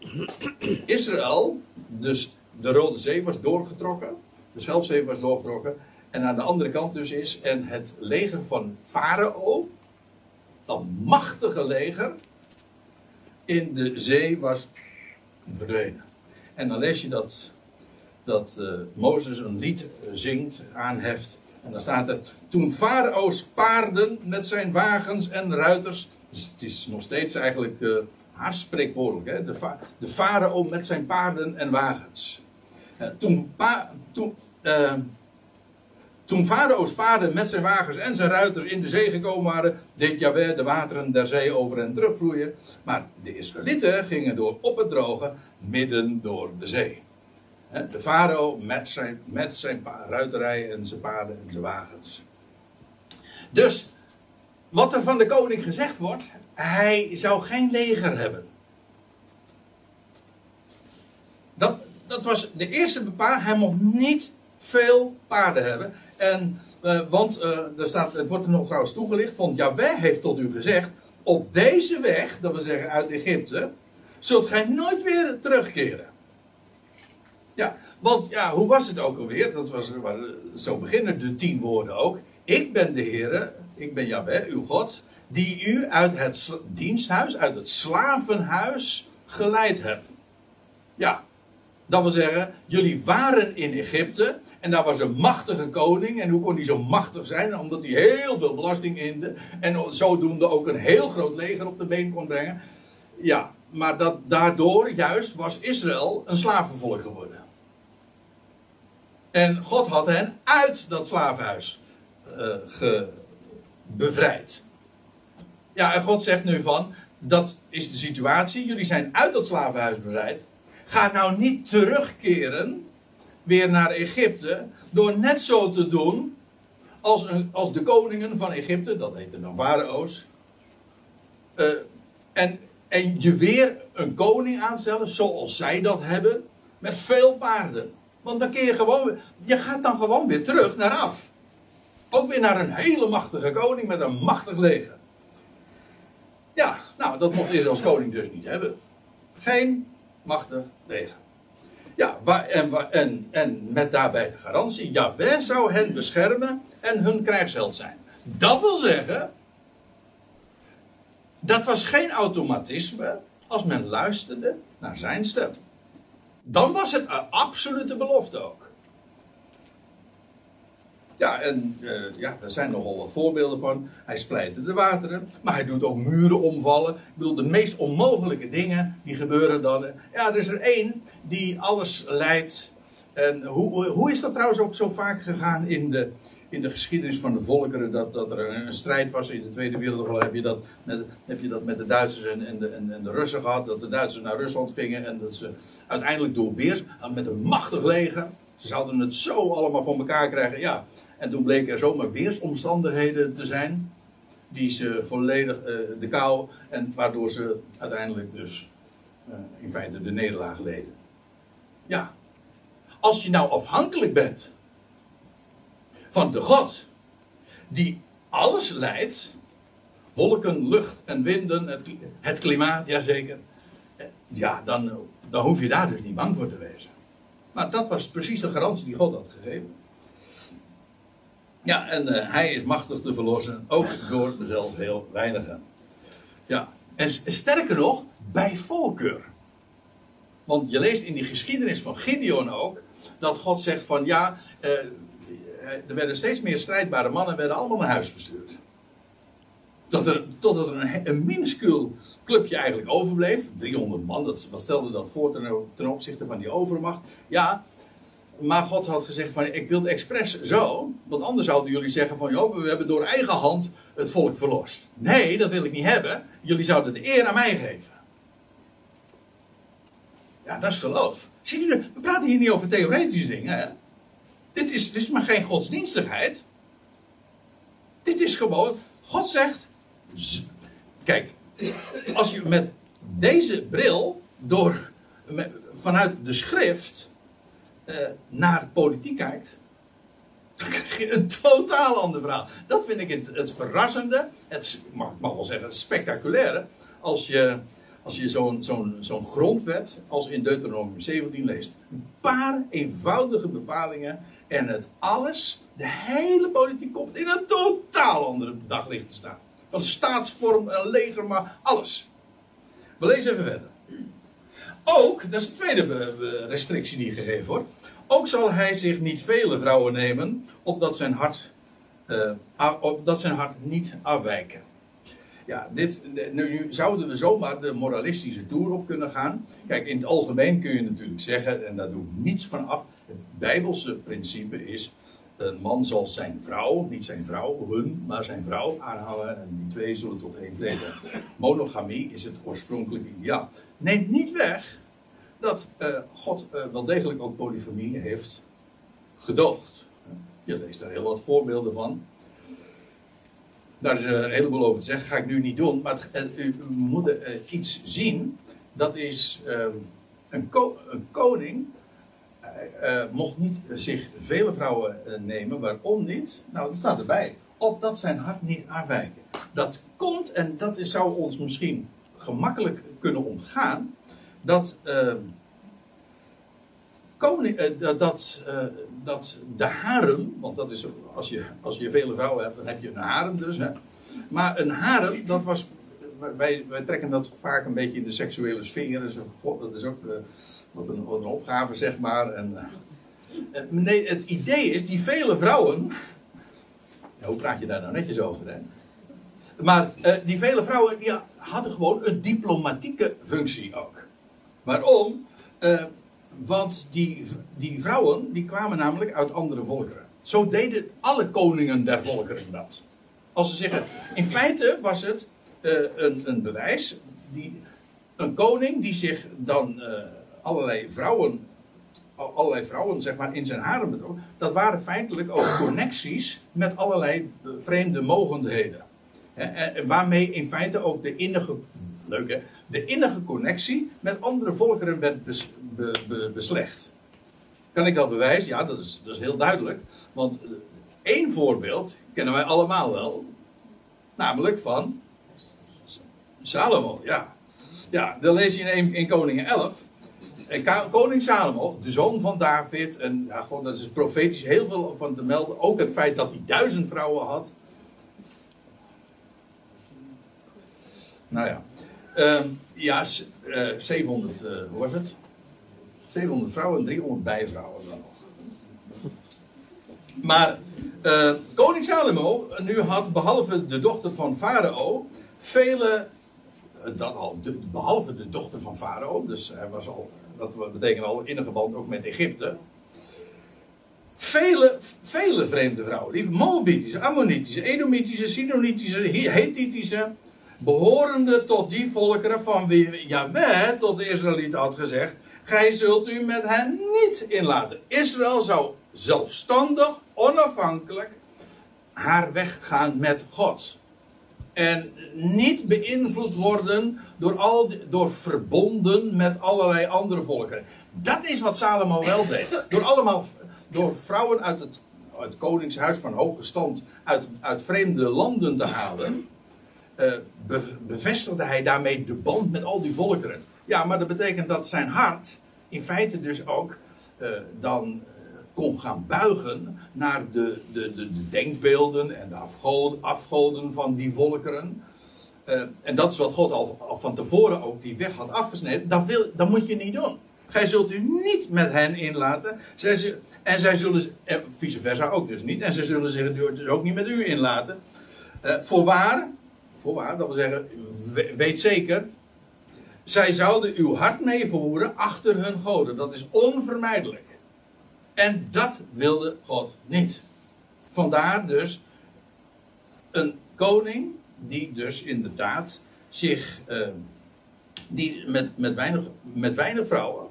Israël, dus de Rode Zee was doorgetrokken, de Schelfzee was doorgetrokken, en aan de andere kant dus is, en het leger van Farao, dat machtige leger, in de zee was verdwenen. En dan lees je dat, dat uh, Mozes een lied zingt, aanheft. En dan staat er: Toen Farao's paarden met zijn wagens en ruiters het is nog steeds eigenlijk uh. Hè? De, de farao met zijn paarden en wagens. Uh, toen, toen, uh, toen Farao's paarden met zijn wagens en zijn ruiters in de zee gekomen waren, deed Jahweh de wateren der zee over en terugvloeien. Maar de Israëlieten gingen door op het droge, midden door de zee. De farao met zijn, met zijn ruiterij en zijn paarden en zijn wagens. Dus wat er van de koning gezegd wordt, hij zou geen leger hebben. Dat, dat was de eerste bepaling. Hij mocht niet veel paarden hebben. En, uh, want uh, er staat, het wordt er nog trouwens toegelicht. Want Jaweh heeft tot u gezegd. Op deze weg, dat we zeggen uit Egypte. Zult gij nooit weer terugkeren. Ja, want ja, hoe was het ook alweer? Dat was, zo beginnen de tien woorden ook. Ik ben de Heer, ik ben Jahweh, uw God, die u uit het diensthuis, uit het slavenhuis geleid hebt. Ja, dat wil zeggen, jullie waren in Egypte en daar was een machtige koning. En hoe kon die zo machtig zijn? Omdat hij heel veel belasting inde en zodoende ook een heel groot leger op de been kon brengen. Ja, maar dat, daardoor juist was Israël een slavenvolk geworden. En God had hen uit dat slavenhuis uh, bevrijd. Ja, en God zegt nu van, dat is de situatie, jullie zijn uit dat slavenhuis bevrijd. Ga nou niet terugkeren weer naar Egypte door net zo te doen als, als de koningen van Egypte, dat heette dan Farao's. Uh, en, en je weer een koning aanstellen zoals zij dat hebben, met veel paarden. Want dan kun je gewoon, je gaat dan gewoon weer terug naar af. Ook weer naar een hele machtige koning met een machtig leger. Ja, nou, dat mocht Israël als koning dus niet hebben. Geen machtig leger. Ja, en, en, en met daarbij de garantie, ja, wij zou hen beschermen en hun krijgsheld zijn. Dat wil zeggen, dat was geen automatisme als men luisterde naar zijn stem. Dan was het een absolute belofte ook. Ja, en uh, ja, er zijn nogal wat voorbeelden van. Hij splijt de wateren, maar hij doet ook muren omvallen. Ik bedoel, de meest onmogelijke dingen die gebeuren dan. Ja, er is er één die alles leidt. En hoe, hoe is dat trouwens ook zo vaak gegaan in de, in de geschiedenis van de volkeren? Dat, dat er een, strijd was in de Tweede Wereldoorlog. Heb je dat met, heb je dat met de Duitsers en, en, de, en, de Russen gehad? Dat de Duitsers naar Rusland gingen en dat ze uiteindelijk door met een machtig leger. Ze zouden het zo allemaal van elkaar krijgen. Ja, en toen bleken er zomaar weersomstandigheden te zijn. Die ze volledig uh, de kou. En waardoor ze uiteindelijk dus uh, in feite de nederlaag leden. Ja. Als je nou afhankelijk bent van de God die alles leidt. Wolken, lucht en winden, het, het klimaat, jazeker. Eh, ja, dan, dan hoef je daar dus niet bang voor te wezen. Maar dat was precies de garantie die God had gegeven. Ja, en uh, hij is machtig te verlossen, ook door zelfs heel weinigen. Ja, en sterker nog, bij voorkeur. Want je leest in die geschiedenis van Gideon ook, dat God zegt van ja, uh, er werden steeds meer strijdbare mannen, werden allemaal naar huis gestuurd. Dat Totdat er, totdat er een, minuscuul clubje eigenlijk overbleef. 300 man, dat, wat stelde dat voor ten, opzichte van die overmacht? Ja, maar God had gezegd van ik wil het expres zo. Want anders zouden jullie zeggen van joh, we hebben door eigen hand het volk verlost. Nee, dat wil ik niet hebben. Jullie zouden de eer aan mij geven. Ja, dat is geloof. Zie je, we praten hier niet over theoretische dingen. Dit, is, dit is maar geen godsdienstigheid. Dit is gewoon, God zegt, kijk, als je met deze bril door, vanuit de schrift uh, naar politiek kijkt, dan krijg je een totaal ander verhaal. Dat vind ik het, het verrassende, het, mag, ik mag wel zeggen, het spectaculaire, als je, als je zo'n zo'n zo'n grondwet als in Deuteronomium 17 leest. Een paar eenvoudige bepalingen en het alles, de hele politiek komt in een totaal andere daglicht te staan. Van staatsvorm, een leger, maar alles. We lezen even verder. Ook, dat is de tweede restrictie die gegeven wordt. Ook zal hij zich niet vele vrouwen nemen, opdat zijn hart, uh, zijn hart niet afwijken. Ja, dit, nu zouden we zomaar de moralistische toer op kunnen gaan. Kijk, in het algemeen kun je natuurlijk zeggen, en daar doe ik niets van af. Het Bijbelse principe is: een man zal zijn vrouw, niet zijn vrouw, hun, maar zijn vrouw aanhouden. En die twee zullen tot één vlees Monogamie is het oorspronkelijke ideaal. Neemt niet weg dat uh, God uh, wel degelijk ook polygamie heeft gedoogd. Je leest daar heel wat voorbeelden van. Daar is een heleboel over te zeggen, ga ik nu niet doen. Maar het, u moet iets zien. Dat is ehm, een, ko een, koning. Mocht niet zich vele vrouwen nemen. Waarom niet? Nou, dat staat erbij. Opdat zijn hart niet afwijken. Dat komt, en dat is, zou ons misschien gemakkelijk kunnen ontgaan dat, uh, koning, uh, dat, uh, dat de harem, want dat is, als je, als je vele vrouwen hebt, dan heb je een harem dus. Hè. Maar een harem, dat was, wij, wij trekken dat vaak een beetje in de seksuele sfeer. Dat is ook wat, een, wat een opgave, zeg maar. En, nee, het idee is, die vele vrouwen, hoe praat je daar nou netjes over, hè? Maar die vele vrouwen die hadden gewoon een diplomatieke functie ook. Waarom? Want die, die vrouwen die kwamen namelijk uit andere volkeren. Zo deden alle koningen der volkeren dat. Als ze zeggen, in feite was het een, een bewijs. Die, een koning die zich dan allerlei vrouwen, allerlei vrouwen zeg maar, in zijn haren. Dat waren feitelijk ook connecties met allerlei vreemde mogendheden. En waarmee in feite ook de innige, leuke, de innige connectie met andere volkeren werd beslecht. Kan ik dat bewijzen? Ja, dat is, dat is heel duidelijk. Want eh, één voorbeeld kennen wij allemaal wel. Namelijk van Salomo, ja. Ja, dan lees je in, in Koningen 11. En koning Salomo, de zoon van David, en ja, gewoon, dat is profetisch heel veel van te melden. Ook het feit dat hij duizend vrouwen had. Nou ja. Uh, ja, uh, 700, uh, hoe was het? 700 vrouwen en 300 bijvrouwen dan nog. Maar uh, koning Salomo nu had behalve de dochter van Farao vele, dat al, behalve de dochter van Farao, dus hij was al, dat betekent al innige band ook met Egypte. Vele, vele vreemde vrouwen, die Moabitische, Ammonitische, Edomitische, Sidonitische, Hethitische, behorende tot die volkeren van wie Jaweh tot de Israëlieten had gezegd: Gij zult u met hen niet inlaten. Israël zou zelfstandig, onafhankelijk haar weg gaan met God. En niet beïnvloed worden door, al, door verbonden met allerlei andere volkeren. Dat is wat Salomo wel deed. Door allemaal door vrouwen uit het, uit koningshuis van hoge stand uit, uit vreemde landen te halen. Uh, bevestigde hij daarmee de band met al die volkeren. Ja, maar dat betekent dat zijn hart in feite dus ook uh, dan kon gaan buigen naar de, de, de, de denkbeelden en de afgoden, afgoden van die volkeren. Uh, en dat is wat God al, van tevoren ook die weg had afgesneden. Dat, wil, dat moet je niet doen. Gij zult u niet met hen inlaten. Zij, en zij zullen, vice versa ook dus niet. En zij zullen zich dus ook niet met u inlaten. voorwaar, voorwaar, dat wil zeggen, weet zeker, zij zouden uw hart meevoeren achter hun goden. Dat is onvermijdelijk. En dat wilde God niet. Vandaar dus een koning die dus inderdaad zich, uh, die met, met, weinig, met weinig vrouwen,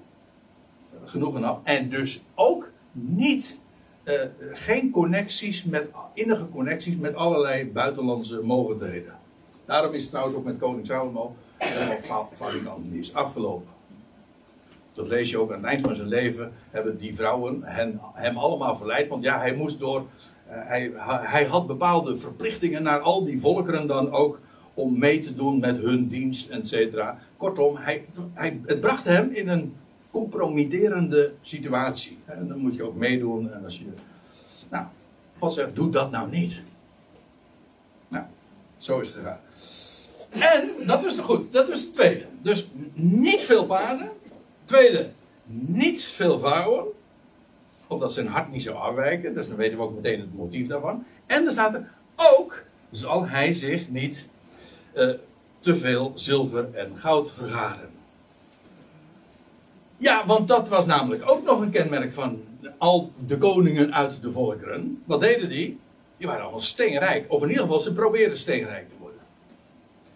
genoeg en al, en dus ook niet, uh, geen connecties met, innige connecties met allerlei buitenlandse mogendheden. Daarom is het trouwens ook met koning Salomo helemaal Valikant is afgelopen. Dat lees je ook aan het eind van zijn leven. Hebben die vrouwen hem allemaal verleid. Want ja, hij moest door. Uh, hij, hij had bepaalde verplichtingen naar al die volkeren dan ook. Om mee te doen met hun dienst, et cetera. Kortom, hij, hij, het bracht hem in een compromitterende situatie. En dan moet je ook meedoen. En als je, nou, God zegt: doe dat nou niet. Nou, zo is het gegaan. En, dat was goed, dat was het tweede. Dus niet veel paarden. Tweede, niet veel vrouwen. Omdat zijn hart niet zou afwijken. Dus dan weten we ook meteen het motief daarvan. En er staat er ook, zal hij zich niet uh, te veel zilver en goud vergaren. Ja, want dat was namelijk ook nog een kenmerk van al de koningen uit de volkeren. Wat deden die? Die waren allemaal steenrijk. Of in ieder geval, ze probeerden steenrijk te worden.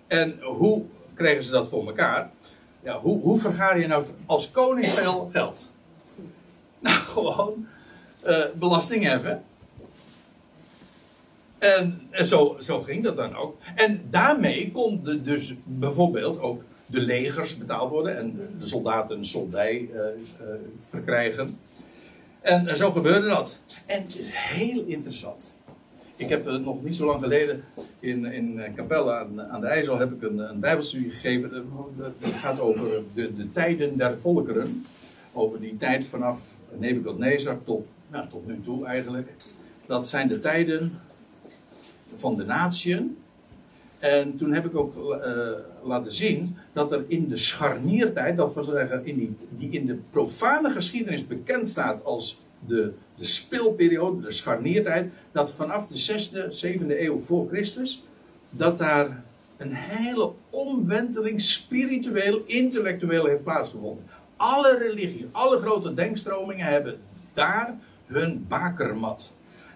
En hoe kregen ze dat voor elkaar? Ja, hoe, hoe vergaar je nou als koning veel geld? Nou, gewoon uh, belasting heffen. En, en zo, zo ging dat dan ook. En daarmee konden dus bijvoorbeeld ook de legers betaald worden en de soldaten een soldij uh, uh, verkrijgen. En, en, zo gebeurde dat. En het is heel interessant. Ik heb uh, nog niet zo lang geleden in, in Capelle aan, aan de IJssel heb ik een, een bijbelstudie gegeven. Dat gaat over de, de tijden der volkeren. Over die tijd vanaf Nebukadnezar tot, nou, tot nu toe eigenlijk. Dat zijn de tijden van de natieën. En toen heb ik ook laten zien dat er in de scharniertijd, dat wil zeggen in die in de profane geschiedenis bekend staat als de, de spilperiode, de scharniertijd, dat vanaf de 6e, 7e eeuw voor Christus, dat daar een hele omwenteling spiritueel, intellectueel heeft plaatsgevonden. Alle religieën, alle grote denkstromingen hebben daar hun bakermat.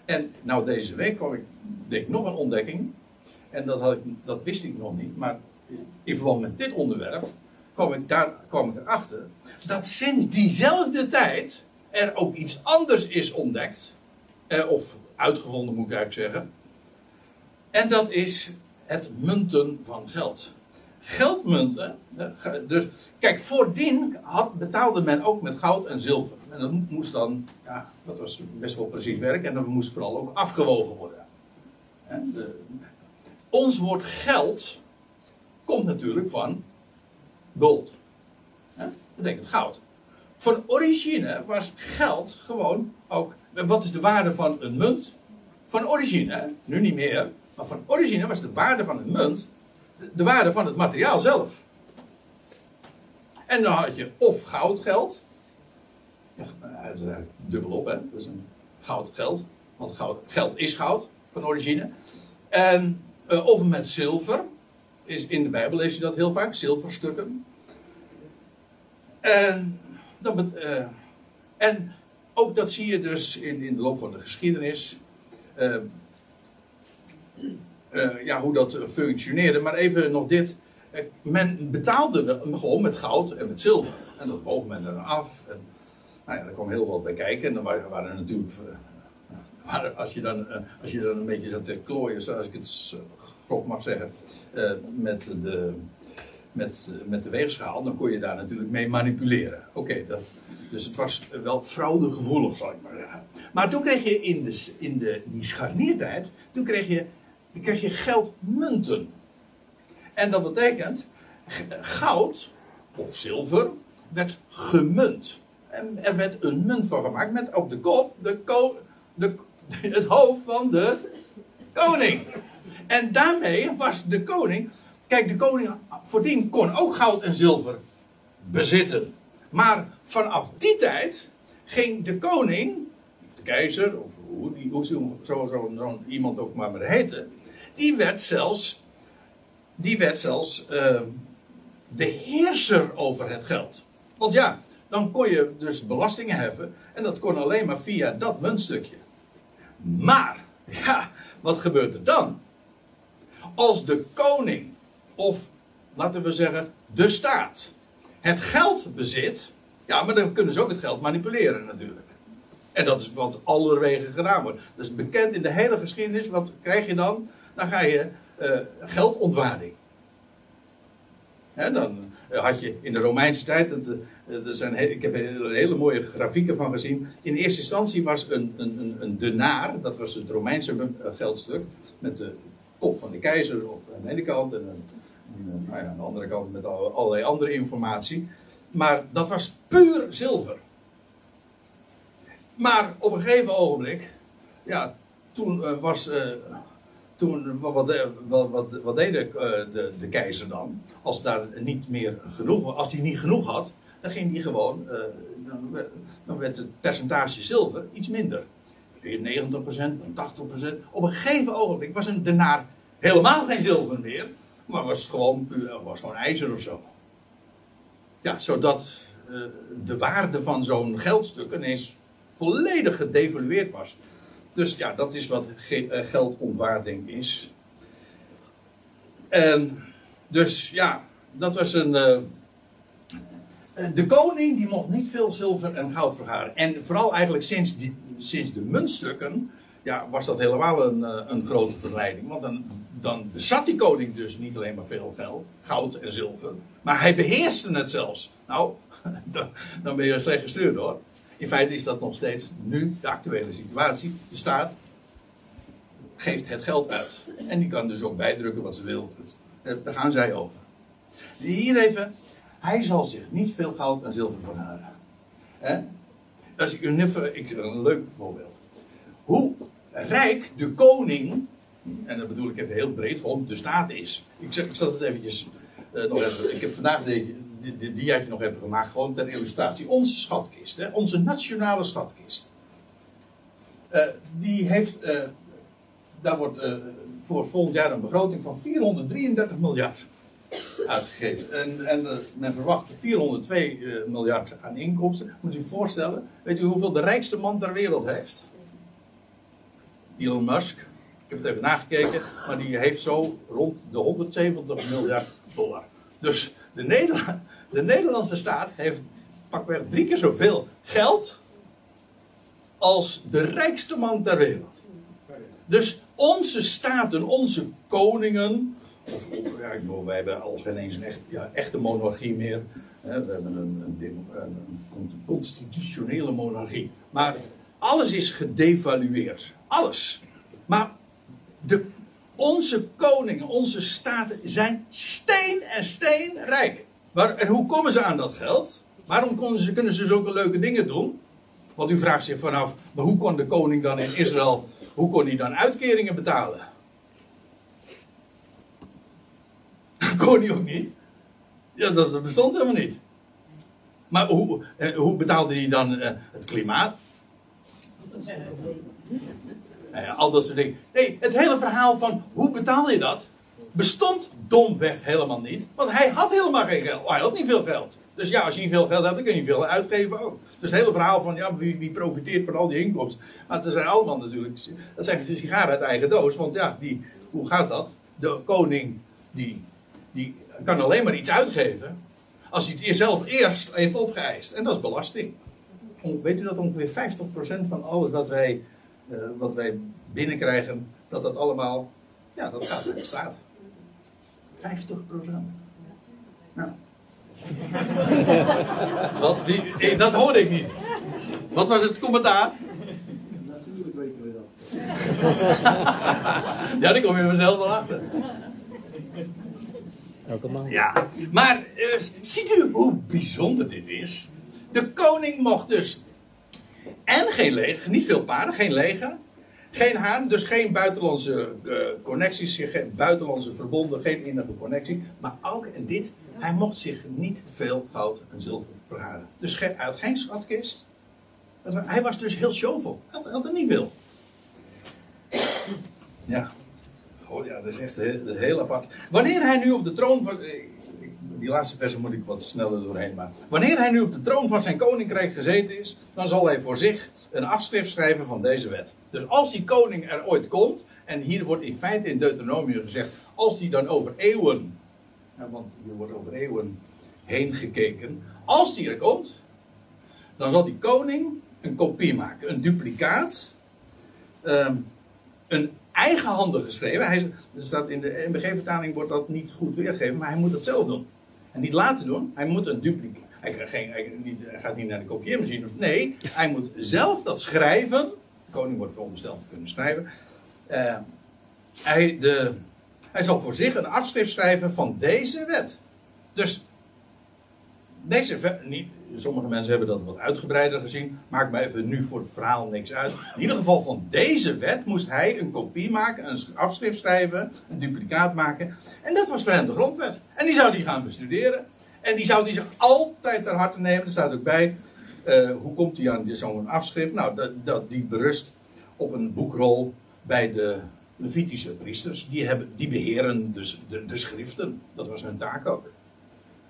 En nou deze week kwam ik, deed ik nog een ontdekking. En dat, had ik, dat wist ik nog niet. Maar in verband met dit onderwerp kwam ik, daar, kwam ik erachter. Dat sinds diezelfde tijd er ook iets anders is ontdekt. Eh, of uitgevonden moet ik eigenlijk zeggen. En dat is het munten van geld. Geldmunten. Dus, kijk, voordien had, betaalde men ook met goud en zilver. En dat moest dan, ja, dat was best wel precies werk. En dat moest vooral ook afgewogen worden. En de, ons woord geld komt natuurlijk van gold. Dat betekent goud. Van origine was geld gewoon ook. Wat is de waarde van een munt? Van origine, nu niet meer, maar van origine was de waarde van een munt de waarde van het materiaal zelf. En dan had je of goudgeld. Ja, dat is eigenlijk dubbelop, hè? Dat is een goud geld. Want goud, geld is goud van origine. En, uh, of met zilver. Is, in de Bijbel lees je dat heel vaak, zilverstukken. En, dat, uh, en ook dat zie je dus in, in de loop van de geschiedenis. Uh, uh, ja, hoe dat functioneerde. Maar even nog dit. men betaalde gewoon met goud en met zilver. En dat woog men er af. En, nou ja, daar kwam heel wat bij kijken. En dan waren, er natuurlijk. Als, je dan, als je dan een beetje zat te klooien, zoals ik het grof mag zeggen. met de met, met de weegschaal, dan kon je daar natuurlijk mee manipuleren. Oké, dus het was wel fraudegevoelig, zal ik maar zeggen. Maar toen kreeg je in, de, in de, die scharniertijd, toen kreeg je, toen kreeg je geldmunten. En dat betekent, goud of zilver werd gemunt. En er werd een munt van gemaakt met op de kop de, ko, de, het hoofd van de koning. En daarmee was de koning Kijk, de koning voordien kon ook goud en zilver bezitten. Maar vanaf die tijd ging de koning, de keizer, of hoe, die, hoe iemand ook maar maar heette, die werd zelfs die werd zelfs uh, de heerser over het geld. Want ja, dan kon je dus belastingen heffen. En dat kon alleen maar via dat muntstukje. Maar, ja, wat gebeurt er dan? Als de koning, of laten we zeggen, de staat, het geld bezit. Ja, maar dan kunnen ze ook het geld manipuleren natuurlijk. En dat is wat allerwegen gedaan wordt. Dat is bekend in de hele geschiedenis. Wat krijg je dan? Dan ga je uh, geldontwaarding. dan had je in de Romeinse tijd. Eh, er zijn, ik heb er hele mooie grafieken van gezien. In eerste instantie was een, een, een denaar, dat was het Romeinse eh, geldstuk. Met de kop van de keizer op de ene kant en, een, nou ja, aan de andere kant met allerlei andere informatie. Maar dat was puur zilver. Maar op een gegeven ogenblik, ja, toen uh, was. Uh, toen, wat, wat, deed de, de, de, keizer dan? Als daar niet meer genoeg als hij niet genoeg had, dan ging hij gewoon. dan, dan, werd het percentage zilver iets minder. Weer 90%, dan 80%. Op een gegeven ogenblik was een denaar helemaal geen zilver meer, maar was het gewoon, was gewoon ijzer of zo. Ja, zodat de waarde van zo'n geldstuk ineens volledig gedevalueerd was. Dus ja, dat is wat eh, geldontwaarding is. En dus ja, dat was een. De koning die mocht niet veel zilver en goud vergaren. En vooral eigenlijk sinds, sinds de muntstukken. Ja, was dat helemaal een, een grote verleiding. Want dan, dan bezat die koning dus niet alleen maar veel geld, goud en zilver. Maar hij beheerste het zelfs. Nou, dan, ben je slecht gestuurd hoor. In feite is dat nog steeds nu de actuele situatie. De staat geeft het geld uit. En die kan dus ook bijdrukken wat ze wil. Daar gaan zij over. Hier even. Hij zal zich niet veel goud en zilver verharen. Als ik u ik, een leuk voorbeeld. Hoe rijk de koning, en dat bedoel ik even heel breed, gewoon de staat is. Ik, zeg, ik zat het eventjes uh, nog even. Ik heb vandaag de, die, die had je nog even gemaakt, gewoon ter illustratie. Onze schatkist, hè, onze nationale schatkist. Uh, die heeft, uh, daar wordt voor volgend jaar een begroting van 433 miljard uitgegeven. En, en men verwacht 402 miljard aan inkomsten. Moet u voorstellen, weet u hoeveel de rijkste man ter wereld heeft? Elon Musk. Ik heb het even nagekeken, maar die heeft zo rond de 170 miljard dollar. Dus de, Nederland, de Nederlandse staat heeft pakweg drie keer zoveel geld als de rijkste man ter wereld. Dus onze staten, onze koningen, of, ja, wij hebben al geen eens een echt, ja, echte monarchie meer. We hebben een, een, een, constitutionele monarchie. Maar alles is gedevalueerd. Alles. Maar de onze koningen, onze staten zijn steen en steenrijk. Maar, en hoe komen ze aan dat geld? Waarom kunnen ze, kunnen ze zulke leuke dingen doen? Want u vraagt zich vanaf, maar hoe kon de koning dan in Israël, hoe kon hij dan uitkeringen betalen? Dat kon hij ook niet. Ja, dat bestond helemaal niet. Maar hoe, eh, hoe betaalde hij dan eh, het klimaat? Ja, al dat soort dingen. Nee, het hele verhaal van hoe betaal je dat bestond domweg helemaal niet. Want hij had helemaal geen geld. Hij had niet veel geld. Dus ja, als je niet veel geld hebt, dan kun je niet veel uitgeven ook. Dus het hele verhaal van ja, wie, wie profiteert van al die inkomsten. Maar het zijn allemaal natuurlijk. Dat zijn de sigaren uit eigen doos. Want ja, die, hoe gaat dat? De koning die, die kan alleen maar iets uitgeven. Als hij het zelf eerst heeft opgeëist. En dat is belasting. Weet u dat ongeveer 50% van alles wat wij wat wij binnenkrijgen, dat dat allemaal, ja, dat gaat naar de staat. 50 procent. Nou. wat, die, dat hoorde ik niet. Wat was het commentaar? Natuurlijk weten we dat. ja, die kom je mezelf wel achter. Elke. Ja, maar uh, ziet u hoe bijzonder dit is? De koning mocht dus geen leger, niet veel paarden, geen leger. Geen haan, dus geen buitenlandse uh, connecties, geen buitenlandse verbonden, geen innige connectie. Maar ook, en dit, hij mocht zich niet veel goud en zilver verhalen. Dus hij had geen schatkist. Hij was dus heel showvol. Hij had er niet veel. Ja. Goh, ja, dat is echt heel, dat is heel apart. Wanneer hij nu op de troon van. Die laatste versen moet ik wat sneller doorheen maken. Wanneer hij nu op de troon van zijn koninkrijk gezeten is, dan zal hij voor zich een afschrift schrijven van deze wet. Dus als die koning er ooit komt, en hier wordt in feite in Deuteronomium gezegd, als die dan over eeuwen, ja, want hier wordt over eeuwen heen gekeken, als die er komt, dan zal die koning een kopie maken, een duplicaat, ehm, een eigenhandig geschreven. Hij, staat in de MBG-vertaling wordt dat niet goed weergegeven, maar hij moet dat zelf doen. En niet laten doen, hij moet een duplicaat. Hij, hij, gaat niet naar de kopieermachine. Nee, hij moet zelf dat schrijven. De koning wordt verondersteld te kunnen schrijven. Eh, hij, de, hij zal voor zich een afschrift schrijven van deze wet. Dus deze niet, sommige mensen hebben dat wat uitgebreider gezien. Maakt mij even nu voor het verhaal niks uit. In ieder geval van deze wet moest hij een kopie maken, een afschrift schrijven, een duplicaat maken. En dat was voor hem de grondwet. En die zou die gaan bestuderen. En die zou die zich altijd ter harte nemen. Er staat ook bij. eh, hoe komt hij aan zo'n afschrift? Nou, dat, dat, die berust op een boekrol bij de Levitische priesters. Die, hebben, die beheren dus de, de schriften. Dat was hun taak ook.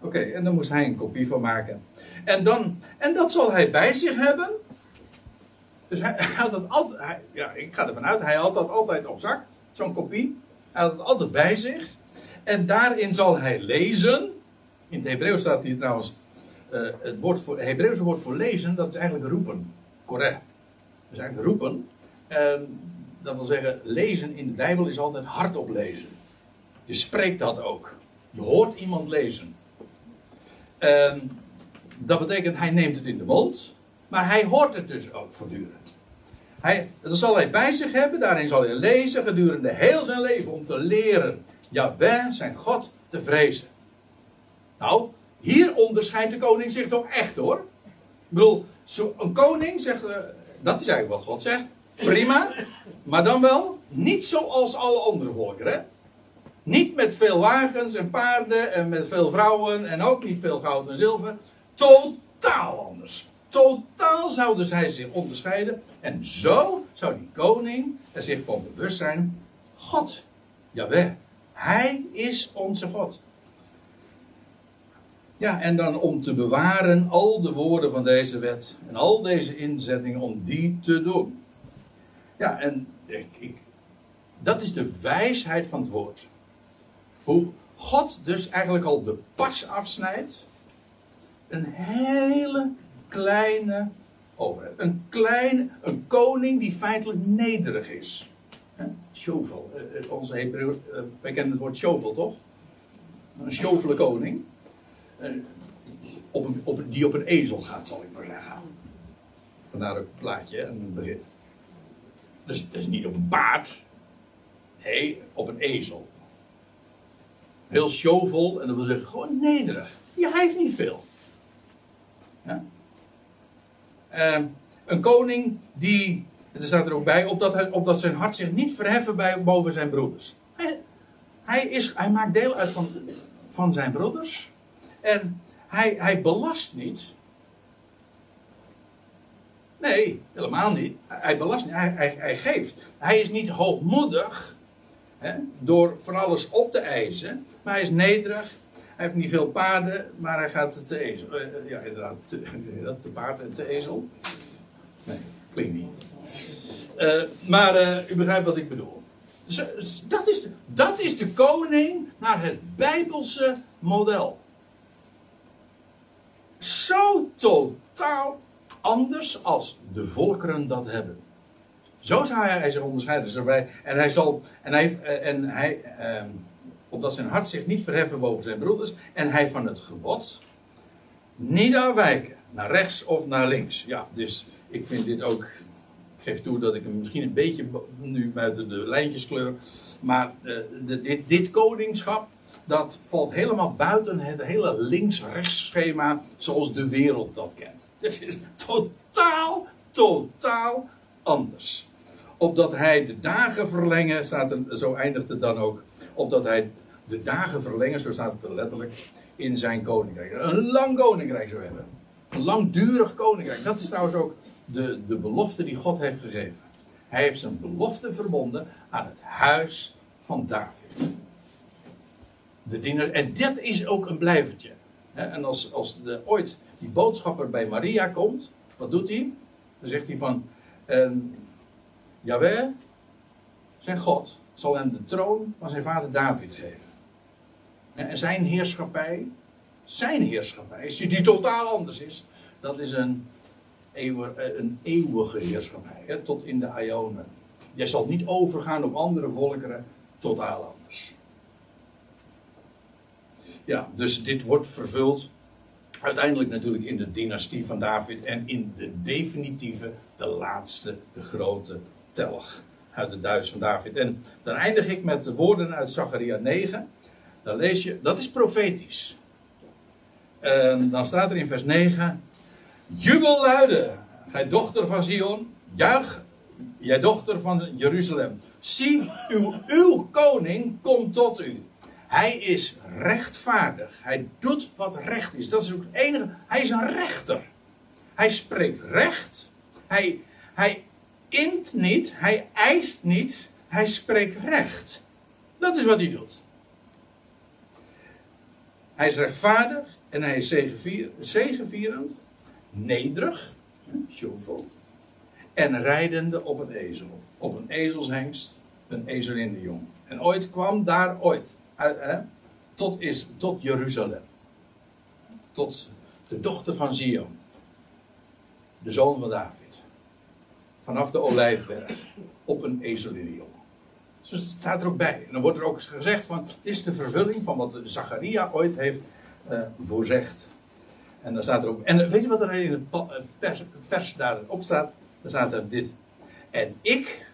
Oké, en dan moest hij een kopie van maken. En, dan, en dat zal hij bij zich hebben. Dus hij, had dat altijd. ja, ik ga ervan uit, hij had dat altijd op zak, zo'n kopie. Hij had het altijd bij zich. En daarin zal hij lezen. In het Hebreeuws staat hier trouwens. eh, het, woord voor, Hebreeuwse woord voor lezen, dat is eigenlijk roepen. Correct. Dat is eigenlijk roepen. En dat wil zeggen, lezen in de Bijbel is altijd hardop lezen. Je spreekt dat ook. Je hoort iemand lezen. En dat betekent, hij neemt het in de mond, maar hij hoort het dus ook voortdurend. Hij, dat zal hij bij zich hebben, daarin zal hij lezen gedurende heel zijn leven om te leren Jawel, zijn God, te vrezen. Nou, hier onderscheidt de koning zich toch echt hoor. Ik bedoel, een koning zegt, eh, dat is eigenlijk wat God zegt, prima, maar dan wel niet zoals alle andere volkeren. Niet met veel wagens en paarden en met veel vrouwen en ook niet veel goud en zilver. Totaal anders. Totaal zou dus hij zich onderscheiden. En zo zou die koning er zich van bewust zijn. God, jawel, hij is onze God. Ja, en dan om te bewaren al de woorden van deze wet en al deze inzettingen om die te doen. Ja, en ik, ik, dat is de wijsheid van het woord. Hoe God dus eigenlijk al de pas afsnijdt. Een hele kleine overheid. Een kleine, een koning die feitelijk nederig is. Shovel. Eh, eh, Onze Hebreeuw, eh, wij kennen het woord shovel toch? Een shovele koning. Eh, op op die op een ezel gaat, zal ik maar zeggen. Vandaar het plaatje aan het begin. Dus is niet op een paard. Nee, op een ezel. Heel showvol en dat wil zeggen gewoon nederig. Ja, hij heeft niet veel. Ja? Ehm, een koning die, er staat er ook bij, opdat, hij, opdat zijn hart zich niet verheffen bij, boven zijn broeders. Hij, hij, is, hij maakt deel uit van, van zijn broeders en hij, hij belast niet. Nee, helemaal niet. Hij belast niet, hij, hij, hij geeft. Hij is niet hoogmoedig door van alles op te eisen, maar hij is nederig. Hij heeft niet veel paarden, maar hij gaat te ezel. eh, eh, ja, inderdaad, te, te paard en te ezel. Nee, klinkt niet. Eh, maar u begrijpt wat ik bedoel. Dat, is de, dat is de koning naar het Bijbelse model. Zo totaal anders als de volkeren dat hebben. Zo zou hij, zich onderscheiden. Dus en hij zal, en hij, en hij eh, opdat zijn hart zich niet verheffen boven zijn broeders, en hij van het gebod niet afwijken, naar rechts of naar links. Ja, dus ik vind dit ook, ik geef toe dat ik hem misschien een beetje nu buiten de lijntjes kleur, maar eh, dit, dit koningschap, dat valt helemaal buiten het hele links-rechts schema zoals de wereld dat kent. Dit is totaal, totaal anders. Opdat hij de dagen verlengen, staat er, zo eindigt het dan ook. Opdat hij de dagen verlengen, zo staat het er letterlijk, in zijn koninkrijk. Een lang koninkrijk zou hebben. Een langdurig koninkrijk. Dat is trouwens ook de, de belofte die God heeft gegeven. Hij heeft zijn belofte verbonden aan het huis van David. De diener, en dat is ook een blijvertje. En als, als de, ooit die boodschapper bij Maria komt, wat doet hij? Dan zegt hij van, uh, Jawel, zijn God, zal hem de troon van zijn vader David geven. En zijn heerschappij, zijn heerschappij, die totaal anders is, dat is een, eeuwige, eh, een eeuwige heerschappij, hè, tot in de Ionen. Jij zal niet overgaan op andere volkeren, totaal anders. Ja, dus dit wordt vervuld uiteindelijk natuurlijk in de dynastie van David en in de definitieve, de laatste, de grote uit de Duits van David. En dan eindig ik met de woorden uit Zacharia 9. Dan lees je, dat is profetisch. En dan staat er in vers 9: Jubel luiden, gij dochter van Zion, juich, jij dochter van Jeruzalem. Zie, uw, uw koning komt tot u. Hij is rechtvaardig. Hij doet wat recht is. Dat is ook het enige. Hij is een rechter. Hij spreekt recht. Hij, hij int niet. Hij eist niet. Hij spreekt recht. Dat is wat hij doet. Hij is rechtvaardig en hij is zegevierend, nederig, shovel, en rijdende op een ezel. Op een ezelshengst, een ezel in de jong. En ooit kwam daar ooit tot, is, tot Jeruzalem. Tot de dochter van Zion. De zoon van David. Vanaf de Olijfberg. Op een ezelinion. Dus het staat er ook bij. En dan wordt er ook gezegd van, dit is de vervulling van wat Zacharia ooit heeft uh, voorzegd. En dan staat er ook, en weet je wat er in het vers, vers daarop staat? Dan staat er dit. En ik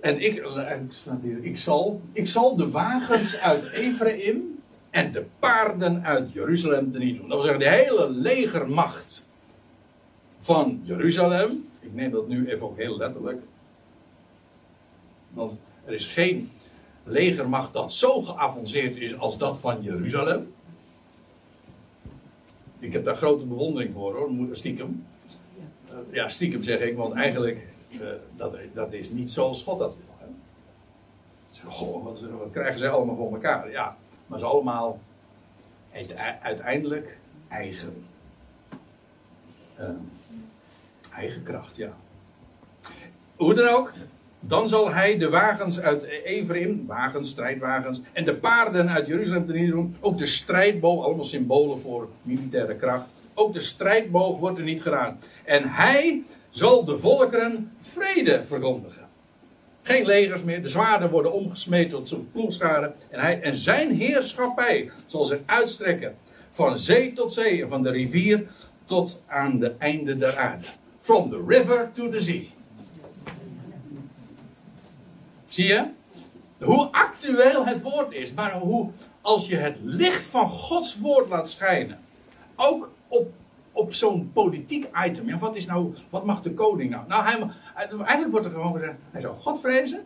en ik, eh, staat hier, ik, zal, ik zal de wagens uit Ephraim en de paarden uit Jeruzalem er niet doen. Dat wil zeggen, de hele legermacht van Jeruzalem. Ik neem dat nu even ook heel letterlijk. Want er is geen legermacht dat zo geavanceerd is als dat van Jeruzalem. Ik heb daar grote bewondering voor hoor, stiekem. Ja, stiekem zeg ik, want eigenlijk uh, dat, dat is niet zoals God dat wil. Hè? Goh, wat, krijgen zij allemaal voor elkaar? Ja, maar ze allemaal uiteindelijk eigen. Uh, eigen kracht, ja. Hoe dan ook, dan zal hij de wagens uit Ephraim, wagens, strijdwagens, en de paarden uit Jeruzalem te doen. Ook de strijdboog, allemaal symbolen voor militaire kracht. Ook de strijdboog wordt er niet gedaan. En hij zal de volkeren vrede verkondigen. Geen legers meer, de zwaarden worden omgesmeed tot ploegscharen. En, hij, en zijn heerschappij zal zich uitstrekken van zee tot zee en van de rivier tot aan de einde der aarde. From the river to the sea. Zie je? Hoe actueel het woord is, maar hoe als je het licht van Gods woord laat schijnen, ook op op zo'n politiek item. Ja, wat, is nou, wat mag de koning nou? Nou, hij, eigenlijk wordt er gewoon gezegd: hij zou God vrezen.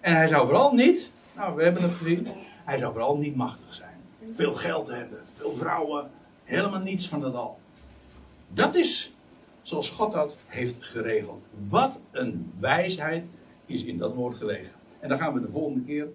En hij zou vooral niet, nou, we hebben het gezien, hij zou vooral niet machtig zijn. Veel geld hebben, veel vrouwen, helemaal niets van dat al. Dat is zoals God dat heeft geregeld. Wat een wijsheid is in dat woord gelegen. En daar gaan we de volgende keer.